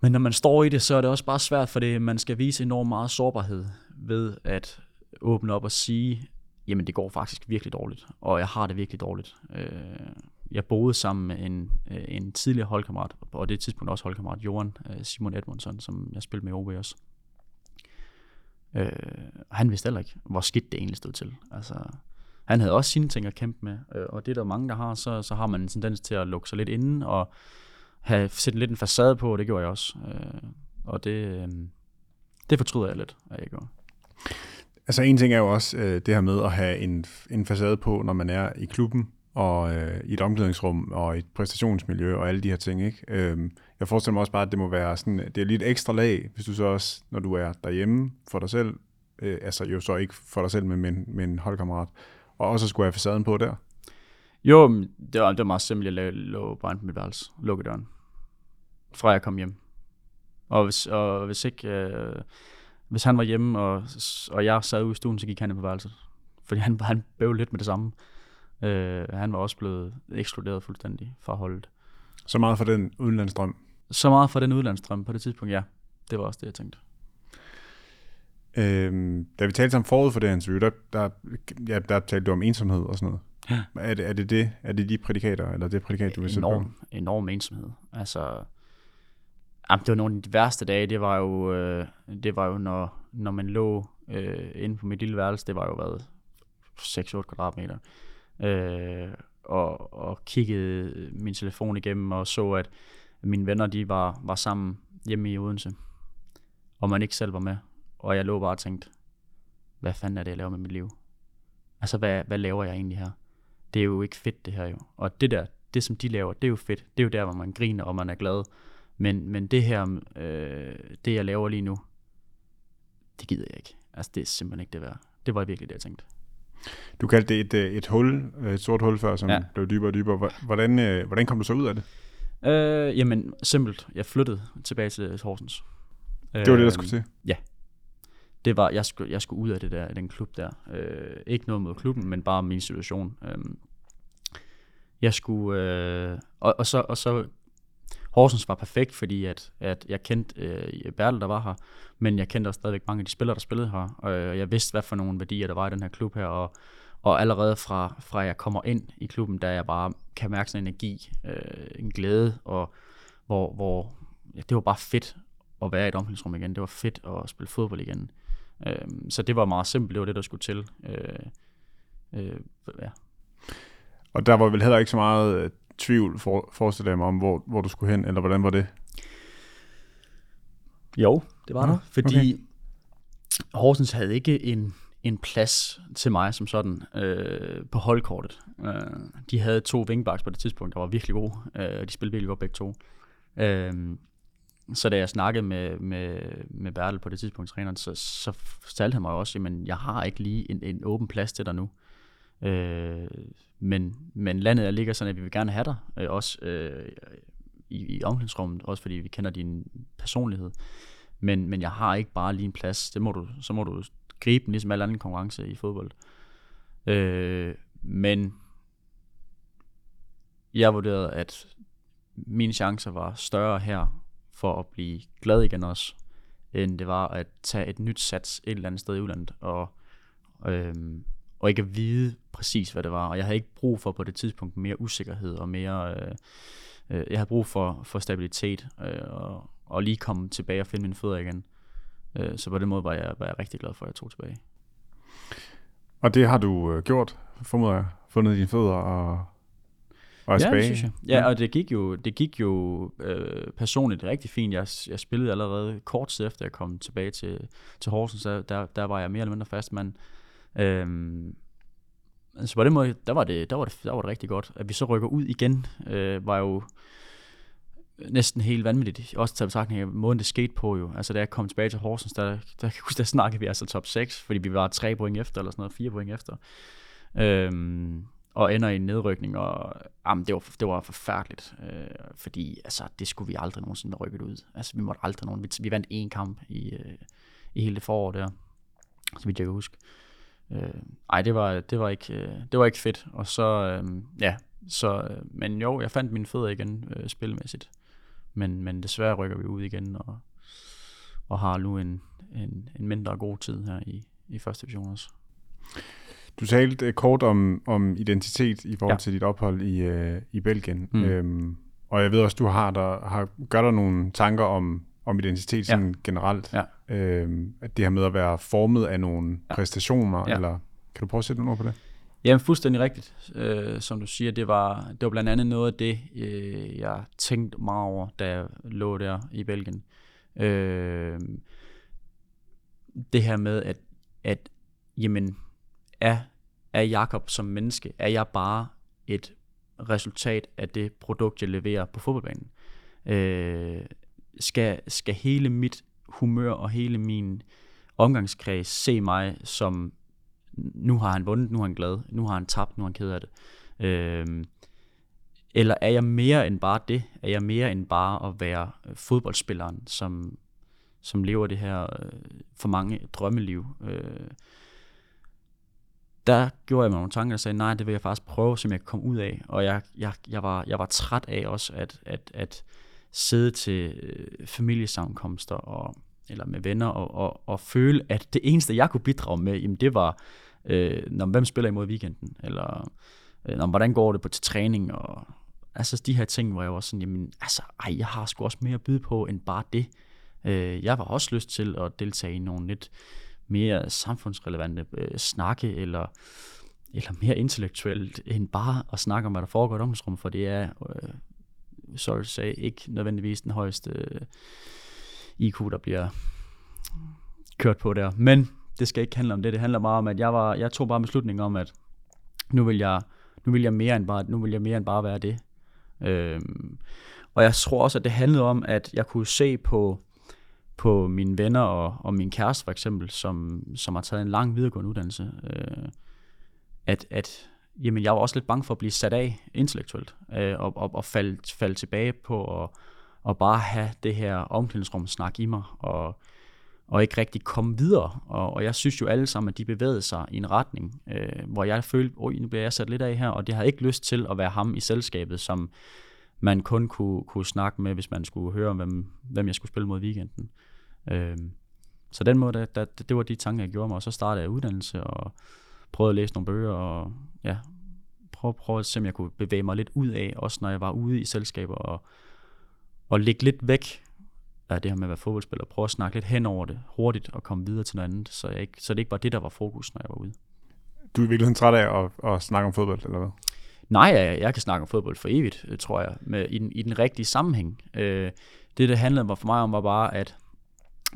men når man står i det, så er det også bare svært, for det, man skal vise enormt meget sårbarhed ved at åbne op og sige, jamen det går faktisk virkelig dårligt, og jeg har det virkelig dårligt. Øh, jeg boede sammen med en, øh, en tidligere holdkammerat, og det tidspunkt også holdkammerat, Johan øh, Simon Edmundsson, som jeg spillede med i OB også. Øh, han vidste heller ikke, hvor skidt det egentlig stod til. Altså, han havde også sine ting at kæmpe med, øh, og det er der mange, der har, så, så har man en tendens til at lukke sig lidt inde, og have sætte lidt en facade på, og det gjorde jeg også. Øh, og det, øh, det fortryder jeg lidt, at jeg gjorde. Altså en ting er jo også øh, det her med at have en, en facade på, når man er i klubben, og øh, i et omklædningsrum, og et præstationsmiljø, og alle de her ting, ikke? Øhm, jeg forestiller mig også bare, at det må være sådan, det er lidt ekstra lag, hvis du så også, når du er derhjemme for dig selv, øh, altså jo så ikke for dig selv, men med, med en holdkammerat, og også skulle have facaden på der. Jo, det var, det var meget simpelt. Jeg lå bare på mit værelse, lukkede døren, fra jeg kom hjem. Og hvis, og hvis ikke, øh, hvis han var hjemme, og, og jeg sad ude i stuen, så gik han ind på værelset. Fordi han, han bøvede lidt med det samme. Øh, han var også blevet ekskluderet fuldstændig fra holdet. Så meget for den udenlandsdrøm? Så meget for den udenlandsdrøm på det tidspunkt, ja. Det var også det, jeg tænkte. Øhm, da vi talte sammen forud for det interview, der, der, ja, der talte du om ensomhed og sådan noget. Ja. Er, det, er, det det? er det de prædikater, eller det prædikat, du vil sætte enorm, på? Enorm ensomhed. Altså, jamen, det var nogle af de værste dage, det var jo, øh, det var jo når, når man lå øh, inde på mit lille værelse, det var jo været 6-8 kvadratmeter, øh, og, og kiggede min telefon igennem og så, at mine venner, de var, var sammen hjemme i Odense, og man ikke selv var med. Og jeg lå bare og tænkte, hvad fanden er det, jeg laver med mit liv? Altså, hvad, hvad laver jeg egentlig her? Det er jo ikke fedt, det her jo. Og det der, det som de laver, det er jo fedt. Det er jo der, hvor man griner, og man er glad. Men, men det her, øh, det jeg laver lige nu, det gider jeg ikke. Altså, det er simpelthen ikke det værd. Det var virkelig det, jeg tænkte. Du kaldte det et, øh, et hul, et sort hul før, som ja. blev dybere og dybere. Hvordan, øh, hvordan kom du så ud af det? Øh, jamen, simpelt. Jeg flyttede tilbage til Horsens. Det var det, der skulle til? Ja, det var, jeg skulle, jeg skulle ud af det der, den klub der. Øh, ikke noget mod klubben, men bare min situation. Øh, jeg skulle, øh, og, og, så, og så, Horsens var perfekt, fordi at, at jeg kendte øh, Bertel, der var her, men jeg kendte også stadigvæk mange af de spillere, der spillede her, og øh, jeg vidste, hvad for nogle værdier, der var i den her klub her, og, og allerede fra, fra jeg kommer ind i klubben, der jeg bare kan mærke sådan en energi, øh, en glæde, og hvor, hvor ja, det var bare fedt at være i et omklædningsrum igen. Det var fedt at spille fodbold igen. Øh, så det var meget simpelt, det var det, der skulle til. Øh, øh, ja. Og der var vel heller ikke så meget øh, tvivl, for, forestiller jeg mig, om hvor, hvor du skulle hen, eller hvordan var det? Jo, det var ja, der, fordi okay. Horsens havde ikke en, en plads til mig som sådan øh, på holdkortet. Øh, de havde to wingbacks på det tidspunkt, der var virkelig gode. Øh, de spillede virkelig godt begge to. Øh, så da jeg snakkede med, med, med Bertel på det tidspunkt, træneren, så, så fortalte han mig også, at jeg har ikke lige en, en åben plads til dig nu. Øh, men, men landet er ligger sådan, at vi vil gerne have dig, øh, også øh, i, i omklædningsrummet, også fordi vi kender din personlighed. Men, men jeg har ikke bare lige en plads. Det må du, så må du gribe den, ligesom alle andre konkurrence i fodbold. Øh, men jeg vurderede, at mine chancer var større her, for at blive glad igen også, end det var at tage et nyt sats et eller andet sted i udlandet, og, øhm, og ikke at vide præcis, hvad det var. Og jeg havde ikke brug for på det tidspunkt mere usikkerhed og mere... Øh, øh, jeg havde brug for, for stabilitet, øh, og, og lige komme tilbage og finde mine fødder igen. Øh, så på den måde var jeg, var jeg rigtig glad for, at jeg tog tilbage. Og det har du øh, gjort, formoder jeg, fundet dine fødder og og ja, det synes jeg. Ja, og det gik jo, det gik jo øh, personligt rigtig fint. Jeg, jeg spillede allerede kort tid efter, jeg kom tilbage til, til Horsens, så der, der var jeg mere eller mindre fast mand. Øhm, så på den måde, der var, det, der, var det, der var det rigtig godt. At vi så rykker ud igen, øh, var jo næsten helt vanvittigt. Også til betragtning af måden, det skete på jo. Altså da jeg kom tilbage til Horsens, der, der, der, der snakkede vi altså top 6, fordi vi var tre point efter, eller sådan noget, fire point efter. Øhm, og ender i en nedrykning, og jamen, det, var, det var forfærdeligt, øh, fordi altså, det skulle vi aldrig nogensinde have rykket ud. Altså, vi måtte aldrig nogen. Vi, vi vandt én kamp i, øh, i hele det forår der, så vidt jeg kan huske. Øh, ej, det var, det, var ikke, øh, det var ikke fedt. Og så, øh, ja, så, øh, men jo, jeg fandt mine fødder igen øh, spilmæssigt. Men, men desværre rykker vi ud igen, og, og har nu en, en, en mindre god tid her i, i første division også. Du talte kort om, om identitet i forhold ja. til dit ophold i, øh, i Belgien. Mm. Øhm, og jeg ved også, du har der, har, gør der nogle tanker om, om identitet sådan ja. generelt. Ja. Øhm, at det her med at være formet af nogle ja. præstationer, ja. eller kan du prøve at sætte nogle ord på det? Jamen fuldstændig rigtigt, øh, som du siger. Det var, det var blandt andet noget af det, øh, jeg tænkte meget over, da jeg lå der i Belgien. Øh, det her med, at, at jamen, er, er Jakob som menneske, er jeg bare et resultat af det produkt, jeg leverer på fodboldbanen? Øh, skal, skal hele mit humør og hele min omgangskreds se mig som, nu har han vundet, nu er han glad, nu har han tabt, nu er han ked af det. Øh, eller er jeg mere end bare det? Er jeg mere end bare at være fodboldspilleren, som, som lever det her øh, for mange drømmeliv? Øh, der gjorde jeg mig nogle tanker og sagde, nej, det vil jeg faktisk prøve, som jeg kan komme ud af. Og jeg, jeg, jeg, var, jeg var træt af også, at, at, at sidde til øh, familiesammenkomster og, eller med venner og, og, og føle, at det eneste, jeg kunne bidrage med, jamen det var, øh, når, hvem spiller imod weekenden, eller øh, når, hvordan går det på til træning, og altså de her ting, hvor jeg var sådan, jamen altså, ej, jeg har sgu også mere at byde på, end bare det. Øh, jeg var også lyst til at deltage i nogle lidt mere samfundsrelevante øh, snakke, eller, eller mere intellektuelt, end bare at snakke om, hvad der foregår i omklædningsrummet, for det er, øh, Sol sagde, ikke nødvendigvis den højeste øh, IQ, der bliver kørt på der. Men det skal ikke handle om det. Det handler bare om, at jeg, var, jeg tog bare beslutningen om, at nu vil jeg, nu vil jeg mere end bare, nu vil jeg mere end bare være det. Øhm, og jeg tror også, at det handlede om, at jeg kunne se på på mine venner og, og min kæreste for eksempel, som, som har taget en lang videregående uddannelse, øh, at, at jamen, jeg var også lidt bange for at blive sat af intellektuelt, øh, og, og, og falde, falde tilbage på og, og bare have det her omklædningsrum snak i mig, og, og ikke rigtig komme videre. Og, og jeg synes jo alle sammen, at de bevægede sig i en retning, øh, hvor jeg følte, oj, nu bliver jeg sat lidt af her, og det har ikke lyst til at være ham i selskabet, som man kun kunne, kunne snakke med, hvis man skulle høre, hvem, hvem jeg skulle spille mod weekenden. Øh, så den måde, der, der, det var de tanker, jeg gjorde mig, og så startede jeg uddannelse og prøvede at læse nogle bøger, og ja, prøve, prøve at se, om jeg kunne bevæge mig lidt ud af, også når jeg var ude i selskaber, og, og ligge lidt væk af det her med at være fodboldspiller, prøve at snakke lidt hen over det hurtigt, og komme videre til noget andet, så, jeg ikke, så det ikke var det, der var fokus, når jeg var ude. Du er virkelig træt af at, at snakke om fodbold, eller hvad? Nej, jeg, jeg kan snakke om fodbold for evigt, tror jeg, med, i, den, i den rigtige sammenhæng. Øh, det, det handlede for mig om, var bare, at,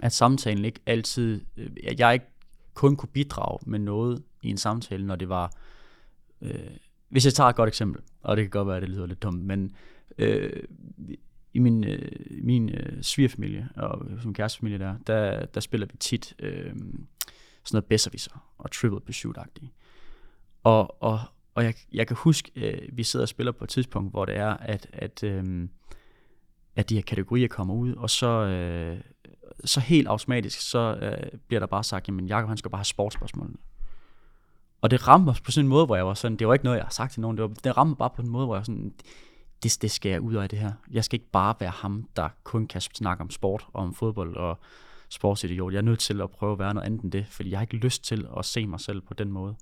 at samtalen ikke altid, øh, at jeg ikke kun kunne bidrage med noget i en samtale, når det var, øh, hvis jeg tager et godt eksempel, og det kan godt være, at det lyder lidt dumt, men øh, i min, øh, min øh, svigerfamilie og som kærestefamilie der, der, der spiller vi tit øh, sådan noget besserwisser og triple pursuit-agtigt. Og, og, og jeg, jeg kan huske, øh, vi sidder og spiller på et tidspunkt, hvor det er, at, at, øh, at de her kategorier kommer ud, og så, øh, så helt automatisk, så øh, bliver der bare sagt, jamen Jacob, han skal bare have sportsspørgsmålene. Og det ramte mig på sådan en måde, hvor jeg var sådan, det var ikke noget, jeg har sagt til nogen, det, var, det ramte mig bare på en måde, hvor jeg var sådan, det, det skal jeg ud af det her. Jeg skal ikke bare være ham, der kun kan snakke om sport og om fodbold og sportsidiot. Jeg er nødt til at prøve at være noget andet end det, fordi jeg har ikke lyst til at se mig selv på den måde.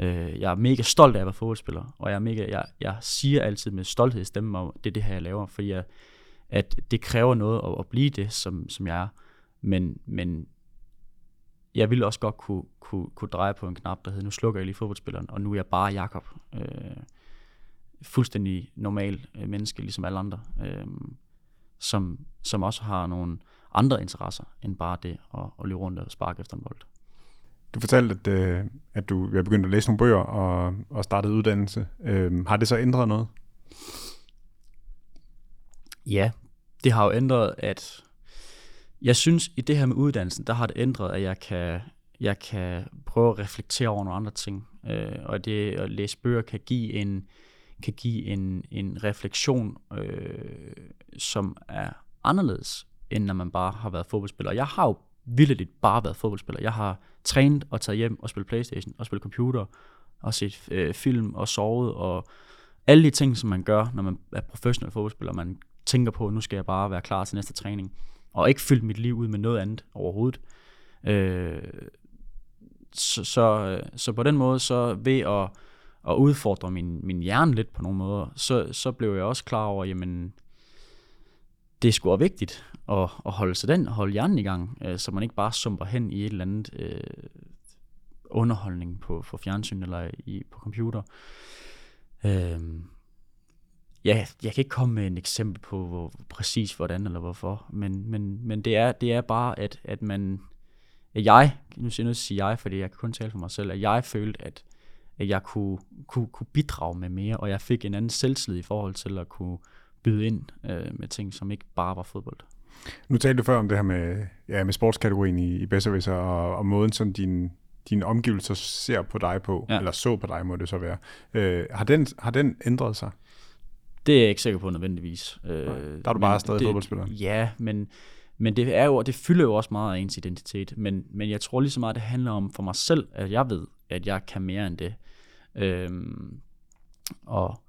Øh, jeg er mega stolt af at være fodboldspiller, og jeg, er mega, jeg, jeg siger altid med stolthed i stemmen, at det er det her, jeg laver, fordi jeg, at det kræver noget at, at blive det, som, som jeg er. Men, men jeg ville også godt kunne, kunne, kunne dreje på en knap, der hed, nu slukker jeg lige fodboldspilleren, og nu er jeg bare Jakob. Øh, fuldstændig normal øh, menneske, ligesom alle andre, øh, som, som også har nogle andre interesser, end bare det at, at løbe rundt og sparke efter en bold. Du fortalte, at, øh, at du er begyndt at læse nogle bøger og, og startet uddannelse. Øh, har det så ændret noget? Ja, det har jo ændret, at jeg synes, i det her med uddannelsen, der har det ændret, at jeg kan, jeg kan prøve at reflektere over nogle andre ting. Øh, og det at læse bøger kan give en, kan give en, en refleksion, øh, som er anderledes, end når man bare har været fodboldspiller. Jeg har jo vildt bare været fodboldspiller. Jeg har trænet og taget hjem og spillet Playstation og spillet computer og set øh, film og sovet og alle de ting, som man gør, når man er professionel fodboldspiller. Man tænker på, at nu skal jeg bare være klar til næste træning. Og ikke fylde mit liv ud med noget andet overhovedet. Øh, så, så, så på den måde, så ved at, at udfordre min, min hjerne lidt på nogle måder, så, så blev jeg også klar over, jamen, det skulle være vigtigt at, at holde sig den, holde hjernen i gang, øh, så man ikke bare sumper hen i et eller andet øh, underholdning på, på fjernsyn eller i, på computer. Øh, ja, jeg kan ikke komme med et eksempel på hvor, præcis hvordan eller hvorfor, men, men, men det, er, det er bare, at, at man, at jeg, nu siger jeg sige jeg, fordi jeg kan kun tale for mig selv, at jeg følte, at, at jeg kunne, kunne, kunne bidrage med mere, og jeg fik en anden selvtillid i forhold til at kunne byde ind øh, med ting, som ikke bare var fodbold. Nu talte du før om det her med, ja, med sportskategorien i, i Besserwisser, og, og måden, som din, dine omgivelser ser på dig på, ja. eller så på dig, må det så være. Øh, har, den, har den ændret sig? Det er jeg ikke sikker på nødvendigvis. Øh, der er du bare stadig fodboldspiller. Ja, men, men det, er jo, det fylder jo også meget af ens identitet. Men, men jeg tror lige så meget, det handler om for mig selv, at jeg ved, at jeg kan mere end det. Øhm, og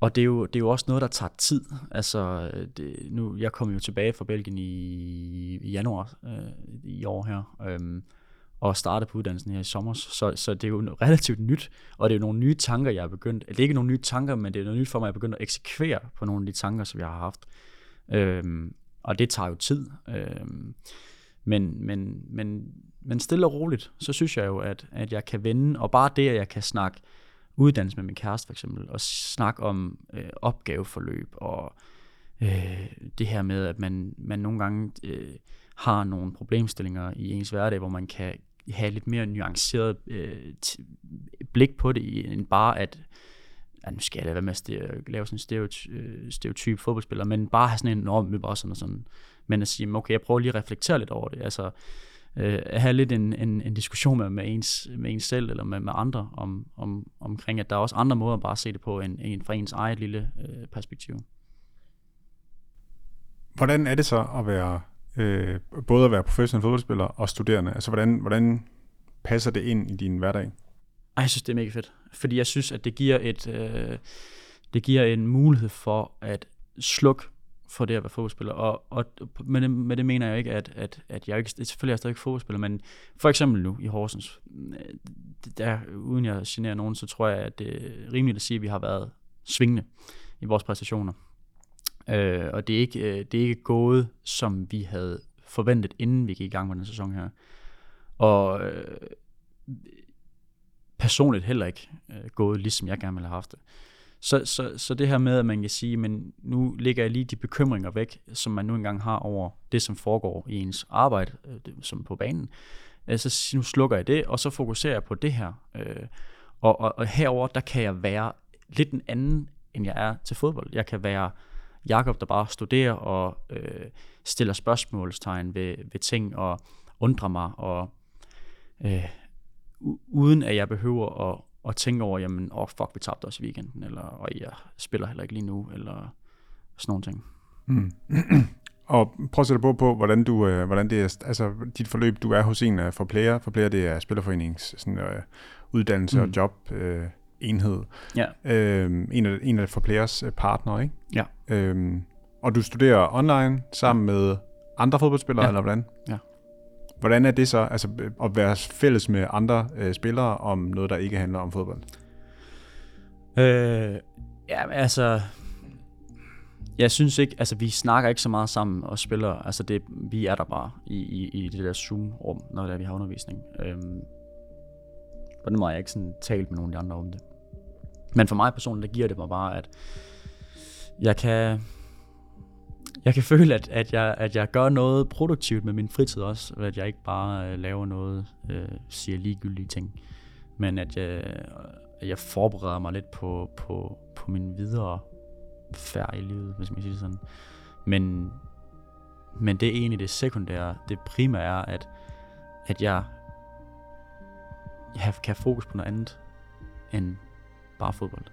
og det er, jo, det er jo også noget, der tager tid. Altså, det, nu, jeg kom jo tilbage fra Belgien i, i januar øh, i år her, øh, og startede på uddannelsen her i sommer, så, så det er jo relativt nyt, og det er jo nogle nye tanker, jeg er begyndt, det er ikke nogle nye tanker, men det er noget nyt for mig, at jeg er begyndt at eksekvere på nogle af de tanker, som jeg har haft. Øhm, og det tager jo tid. Øhm, men, men, men, men stille og roligt, så synes jeg jo, at, at jeg kan vende, og bare det, at jeg kan snakke uddannelse med min kæreste for eksempel, og snakke om øh, opgaveforløb, og øh, det her med, at man, man nogle gange øh, har nogle problemstillinger i ens hverdag, hvor man kan have lidt mere nuanceret øh, blik på det, end bare at, ja, nu skal jeg da være med at lave sådan en stereotyp, øh, stereotyp fodboldspiller, men bare have sådan en norm og sådan og sådan. Men at sige, okay, jeg prøver lige at reflektere lidt over det. Altså, øh, have lidt en, en, en diskussion med, med, ens, med ens selv eller med, med andre om, om, omkring, at der er også andre måder at bare se det på, end, end fra ens eget lille øh, perspektiv. Hvordan er det så at være øh, både at være professionel fodboldspiller og studerende? Altså, hvordan, hvordan passer det ind i din hverdag? Ej, jeg synes, det er mega fedt. Fordi jeg synes, at det giver et... Øh, det giver en mulighed for at slukke for det at være fodboldspiller. Og, og med, det, med det mener jeg ikke, at, at, at jeg ikke, selvfølgelig er jeg stadig fodboldspiller, men for eksempel nu i Horsens, øh, der, uden jeg generer nogen, så tror jeg, at det er rimeligt at sige, at vi har været svingende i vores præstationer. Øh, og det er, ikke, øh, det er ikke gået, som vi havde forventet, inden vi gik i gang med den sæson her. Og øh, personligt heller ikke øh, gået, ligesom jeg gerne ville have haft det. Så, så, så det her med, at man kan sige, men nu lægger jeg lige de bekymringer væk, som man nu engang har over det, som foregår i ens arbejde, øh, som på banen. Øh, så nu slukker jeg det, og så fokuserer jeg på det her. Øh, og, og, og herover der kan jeg være lidt en anden, end jeg er til fodbold. Jeg kan være Jakob, der bare studerer og øh, stiller spørgsmålstegn ved, ved ting og undrer mig, og øh, uden at jeg behøver at og tænke over, jamen, åh, oh, fuck, vi tabte os i weekenden, eller, og jeg spiller heller ikke lige nu, eller sådan nogle ting. Mm. og prøv at sætte på på, hvordan, du, øh, hvordan det er, altså dit forløb, du er hos en for player, for player det er Spillerforeningens sådan, uh, uddannelse mm. og job uh, enhed. Ja. Uh, en, af, en af for players uh, partner, ikke? Ja. Uh, og du studerer online sammen med andre fodboldspillere, ja. eller hvordan? Ja. Hvordan er det så, altså at være fælles med andre øh, spillere om noget, der ikke handler om fodbold? Øh, ja, altså, jeg synes ikke, altså vi snakker ikke så meget sammen og spiller, altså det, vi er der bare i, i, i det der Zoom-rum, når det er, vi har undervisning. Øhm, på den måde har jeg ikke sådan talt med nogen af de andre om det. Men for mig personligt, der giver det mig bare, at jeg kan, jeg kan føle, at, at, jeg, at jeg gør noget produktivt med min fritid også, at jeg ikke bare øh, laver noget, øh, siger ligegyldige ting, men at jeg, at jeg forbereder mig lidt på, på, på min videre færd i livet, hvis man siger det sådan. Men, men det er egentlig det sekundære. Det primære er, at, at jeg, jeg kan have fokus på noget andet end bare fodbold.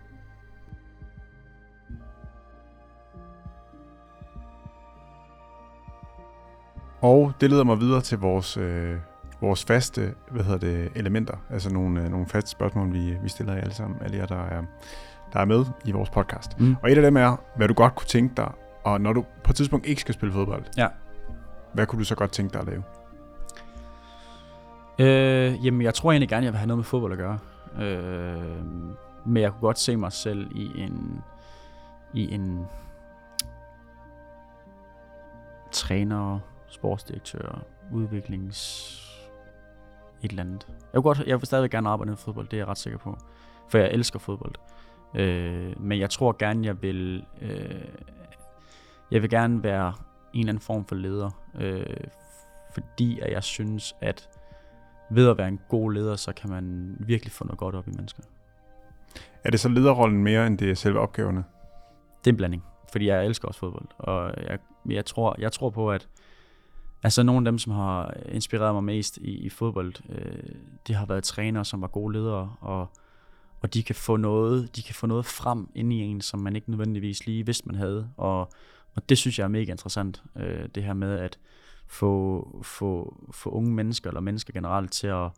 Og det leder mig videre til vores, øh, vores faste hvad hedder det, elementer, altså nogle, øh, nogle faste spørgsmål, vi, vi stiller jer alle sammen, alle jer, der er, der er med i vores podcast. Mm. Og et af dem er, hvad du godt kunne tænke dig, og når du på et tidspunkt ikke skal spille fodbold, Ja. hvad kunne du så godt tænke dig at lave? Øh, jamen, jeg tror egentlig gerne, jeg vil have noget med fodbold at gøre. Øh, men jeg kunne godt se mig selv i en i en træner, sportsdirektør, udviklings et eller andet. Jeg kunne godt, jeg vil stadig gerne arbejde med fodbold, det er jeg ret sikker på. For jeg elsker fodbold. Øh, men jeg tror gerne, jeg vil øh, jeg vil gerne være en eller anden form for leder. Øh, fordi at jeg synes, at ved at være en god leder, så kan man virkelig få noget godt op i mennesker. Er det så lederrollen mere, end det er selve opgaverne? Det er en blanding, fordi jeg elsker også fodbold, og jeg, jeg, tror, jeg tror på, at altså nogle af dem, som har inspireret mig mest i, i fodbold, øh, det har været trænere, som var gode ledere, og, og de kan få noget, de kan få noget frem ind i en, som man ikke nødvendigvis lige vidste, man havde, og, og det synes jeg er mega interessant, øh, det her med at få, få, få unge mennesker, eller mennesker generelt, til at,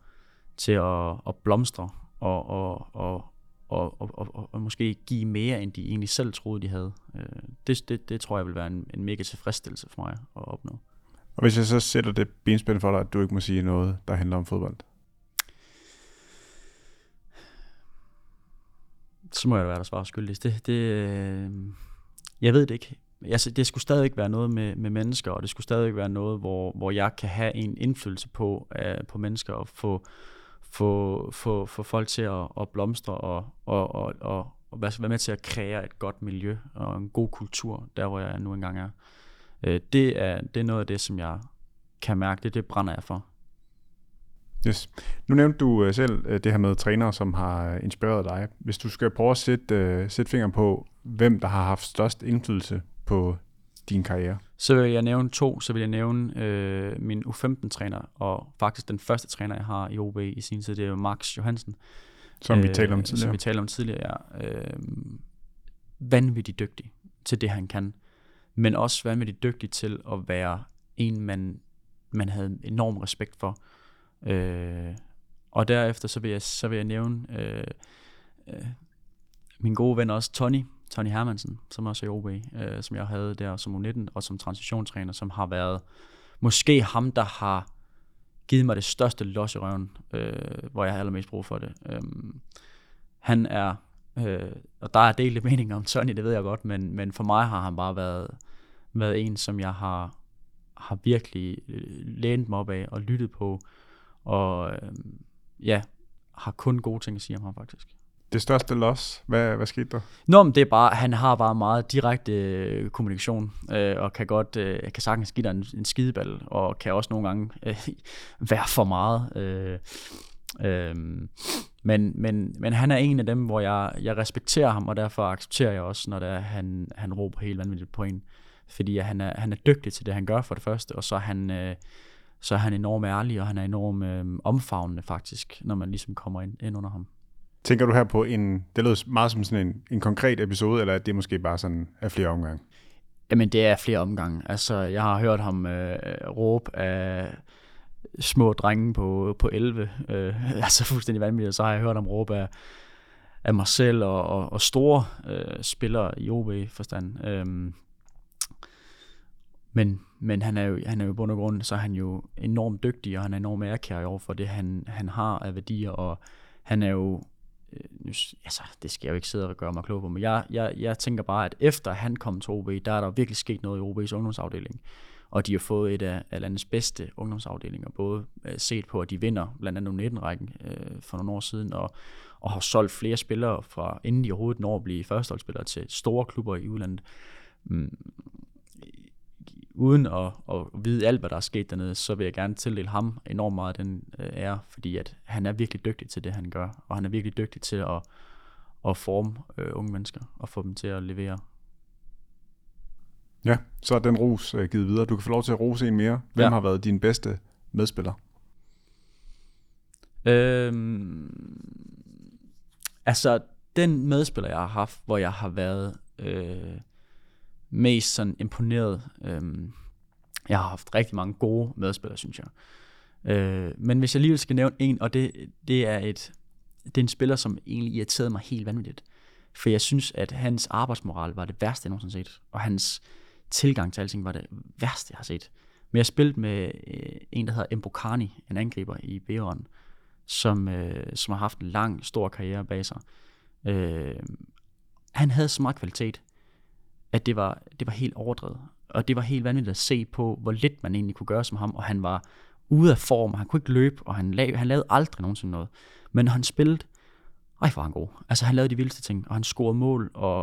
til at, at blomstre, og, og, og, og, og, og, og måske give mere, end de egentlig selv troede, de havde. Øh, det, det, det tror jeg vil være en, en mega tilfredsstillelse for mig at opnå. Og hvis jeg så sætter det benspænd for dig, at du ikke må sige noget, der handler om fodbold? Så må jeg da være der svar skyldig. Det, det, øh, jeg ved det ikke. Altså, det skulle stadig være noget med, med mennesker, og det skulle stadig være noget, hvor, hvor jeg kan have en indflydelse på, uh, på mennesker og få, få, få, få folk til at, at blomstre og, og, og, og, og være med til at kreere et godt miljø og en god kultur, der hvor jeg nu engang er. Uh, det, er det er noget af det, som jeg kan mærke, det, det brænder jeg for. Yes. Nu nævnte du øh, selv det her med trænere, som har inspireret dig. Hvis du skal prøve at sætte, uh, sætte fingeren på, hvem der har haft størst indflydelse på din karriere? Så vil jeg nævne to. Så vil jeg nævne øh, min U15-træner, og faktisk den første træner, jeg har i OB i sin tid, det er jo Max Johansen. Som vi talte om tidligere. Som vi talte om tidligere, ja. Øh, vanvittigt dygtig til det, han kan. Men også vanvittigt dygtig til at være en, man, man havde enorm respekt for. Øh, og derefter så vil jeg, så vil jeg nævne øh, øh, min gode ven også, Tony, Tony Hermansen, som også er i OB, øh, som jeg havde der som U19, og som transitionstræner, som har været måske ham, der har givet mig det største los i røven, øh, hvor jeg har allermest brug for det. Øh, han er, øh, og der er delte meninger om Tony, det ved jeg godt, men, men for mig har han bare været, været en, som jeg har, har virkelig øh, lænet mig op af og lyttet på, og øh, ja, har kun gode ting at sige om ham faktisk. Det største loss, hvad, hvad skete der? Nå, men det er bare, han har bare meget direkte øh, kommunikation, øh, og kan godt, øh, kan sagtens give dig en, en skideball, og kan også nogle gange øh, være for meget. Øh, øh, men, men, men han er en af dem, hvor jeg, jeg respekterer ham, og derfor accepterer jeg også, når det er, han, han råber helt vanvittigt på en. Fordi han er, han er dygtig til det, han gør for det første, og så er han, øh, så er han enormt ærlig, og han er enormt øh, omfavnende faktisk, når man ligesom kommer ind, ind under ham. Tænker du her på en, det lyder meget som sådan en, en konkret episode, eller er det måske bare sådan af flere omgange? Jamen, det er flere omgange. Altså, jeg har hørt ham øh, råbe af små drenge på, på 11. Øh, altså fuldstændig vanvittigt. Så har jeg hørt ham råbe af, af mig selv og, og, og store øh, spillere i OB-forstand. Øhm, men, men han er jo, han er jo i bund og grund, så er han jo enormt dygtig, og han er enormt ærkær over for det, han, han har af værdier, og han er jo Øh, nu, altså, det skal jeg jo ikke sidde og gøre mig klog på, men jeg, jeg, jeg tænker bare, at efter han kom til OB, der er der virkelig sket noget i OB's ungdomsafdeling. Og de har fået et af, af landets bedste ungdomsafdelinger, både øh, set på, at de vinder blandt andet 19-rækken øh, for nogle år siden, og, og har solgt flere spillere fra inden de overhovedet når at blive førsteholdsspillere til store klubber i udlandet. Mm, uden at, at vide alt, hvad der er sket dernede, så vil jeg gerne tildele ham enormt meget den øh, ære, fordi at han er virkelig dygtig til det, han gør, og han er virkelig dygtig til at, at forme øh, unge mennesker og få dem til at levere Ja, så er den ros øh, givet videre. Du kan få lov til at rose en mere. Hvem Ja. har været din bedste medspiller? Øhm, altså, den medspiller, jeg har haft, hvor jeg har været øh, mest sådan imponeret. Øh, jeg har haft rigtig mange gode medspillere, synes jeg. Øh, men hvis jeg alligevel skal nævne en, og det, det er et det er en spiller, som egentlig irriterede mig helt vanvittigt. For jeg synes, at hans arbejdsmoral var det værste, jeg nogensinde set. Og hans tilgang til alting var det værste, jeg har set. Men jeg spillede med øh, en, der hedder Embokani, en angriber i Bæren, som, øh, som har haft en lang, stor karriere bag sig. Øh, han havde så meget kvalitet, at det var, det var helt overdrevet. Og det var helt vanvittigt at se på, hvor lidt man egentlig kunne gøre som ham, og han var ude af form, og han kunne ikke løbe, og han, lavede, han lavede aldrig nogensinde noget. Men når han spillede, ej, hvor var han god. Altså, han lavede de vildeste ting, og han scorede mål, og,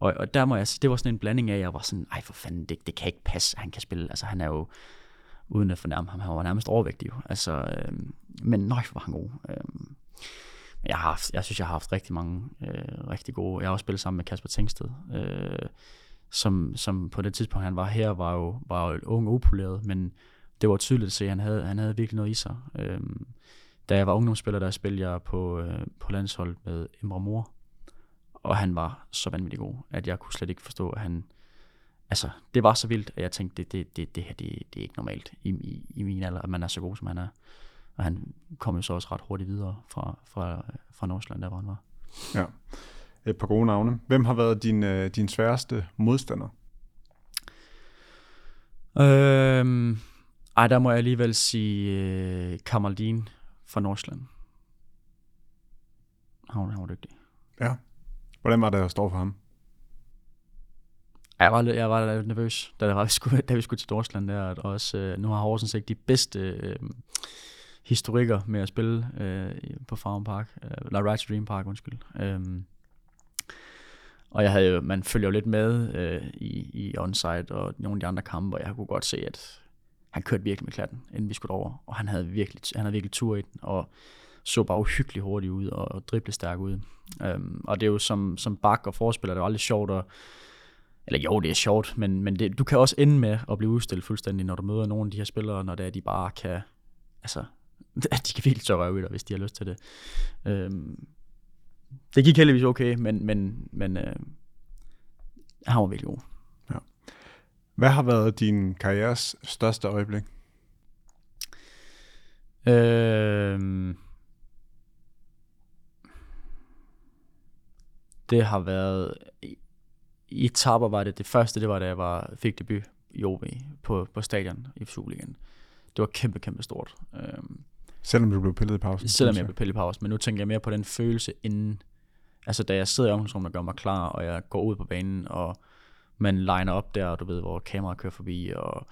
og, og der må jeg sige, det var sådan en blanding af, at jeg var sådan, ej, for fanden, det, det kan ikke passe, at han kan spille. Altså, han er jo, uden at fornærme ham, han var nærmest overvægtig jo. Altså, øh, men nøj, hvor var han god. Øhm, men jeg, har haft, jeg synes, jeg har haft rigtig mange øh, rigtig gode. Jeg har også spillet sammen med Kasper Tengsted, øh, som, som på det tidspunkt, han var her, var jo, var jo ung og upoleret, men det var tydeligt at se, at han havde, han havde virkelig noget i sig. Øh, da jeg var ungdomsspiller, der spillede jeg på, øh, på landshold med Emre Mor, og han var så vanvittig god, at jeg kunne slet ikke forstå, at han... Altså, det var så vildt, at jeg tænkte, det, det, det, det her, det, det er ikke normalt i, i, i min alder, at man er så god, som han er. Og han kom jo så også ret hurtigt videre fra, fra, fra Nordsjælland, der hvor han var. Ja. Et par gode navne. Hvem har været din, øh, din sværeste modstander? Øhm, ej, der må jeg alligevel sige øh, Kamaldin fra Nordsjælland. Han, var- han var dygtig. Ja. Hvordan var det at stå for ham? Ej, Jeg var, lidt- jeg var lidt nervøs, da, var, vi skulle, da vi skulle til Nordsjælland der, og også, øh, nu har Horsens ikke de bedste øh, historikker med at spille øh, på Farm Park, øh, eller Dream Park, undskyld. Øhm, og jeg havde jo, man følger jo lidt med øh, i, i onsite og nogle af de andre kampe, og jeg kunne godt se, at han kørte virkelig med klatten, inden vi skulle over, og han havde virkelig, han havde virkelig tur i den, og så bare uhyggeligt hurtigt ud, og, og drible stærk ud. Øhm, og det er jo som, som bak og forspiller, det er jo aldrig sjovt at, eller jo, det er sjovt, men, men det, du kan også ende med at blive udstillet fuldstændig, når du møder nogle af de her spillere, når det er, de bare kan, altså, de kan virkelig tørre røv i dig, hvis de har lyst til det. Øhm, det gik heldigvis okay, men, men, men øh, han var virkelig god. Hvad har været din karrieres største øjeblik? Øhm, det har været i, etapper var det det første det var da jeg var fik debut i OB på, på stadion i Superligaen. Det var kæmpe kæmpe stort. Øhm, Selvom du blev pillet i pausen? selvom jeg blev pillet i pause, men nu tænker jeg mere på den følelse inden altså da jeg sidder i omklædningsrummet og gør mig klar og jeg går ud på banen og man liner op der, og du ved hvor kameraet kører forbi og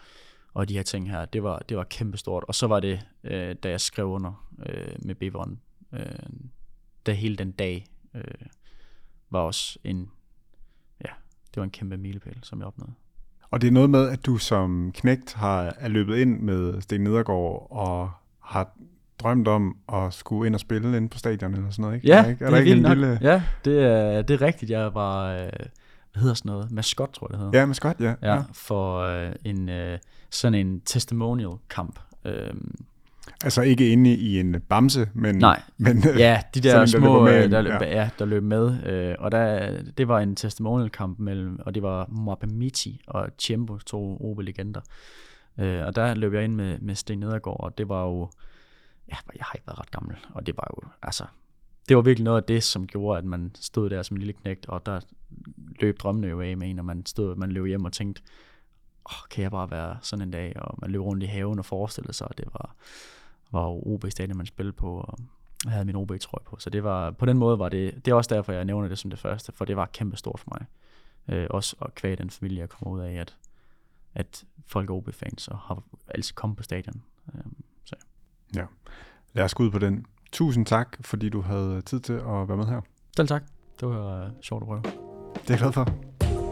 og de her ting her, det var, det var kæmpe stort. Og så var det, øh, da jeg skrev under øh, med Biveren, øh, da hele den dag øh, var også en, ja, det var en kæmpe milepæl, som jeg opnåede. Og det er noget med, at du som knægt har er løbet ind med Sten Nedergaard og har drømt om at skulle ind og spille inde på stadion eller sådan noget, ikke? Ja, er, der ikke, er der ikke en lille... Ja, det er, det er rigtigt. Jeg var, øh, hvad hedder sådan noget, maskot, tror jeg det hedder. Ja, godt, ja. ja, for øh, en, øh, sådan en testimonial kamp. Øhm, Altså ikke inde i en bamse, men... nej, men ja, de der sådan der små, med øh, der, ja. ja. Ja, der løb med. Øh, og der, det var en testimonial kamp mellem, og det var Mapamiti og Chembo, to OB-legender. Øh, og der løb jeg ind med, med Sten Nedergaard, og det var jo, ja, jeg har ikke været ret gammel, og det var jo, altså, det var virkelig noget af det, som gjorde, at man stod der som en lille knægt, og der løb drømmene jo af med en, og man stod, man løb hjem og tænkte, oh, kan jeg bare være sådan en dag, og man løb rundt i haven og forestillede sig, at det var, var jo OB stadion, man spillede på, og jeg havde min OB-trøje på, så det var, på den måde var det, det er også derfor, jeg nævner det som det første, for det var kæmpe stort for mig. Øh, også at kvæge den familie, jeg kom ud af, at, at folk er OB-fans og har altid kommet på stadion. Øh, så. Lad os gå ud på den. Tusind tak, fordi du havde tid til at være med her. Selv tak. Det var øh, sjovt at prøve. Det er jeg glad for.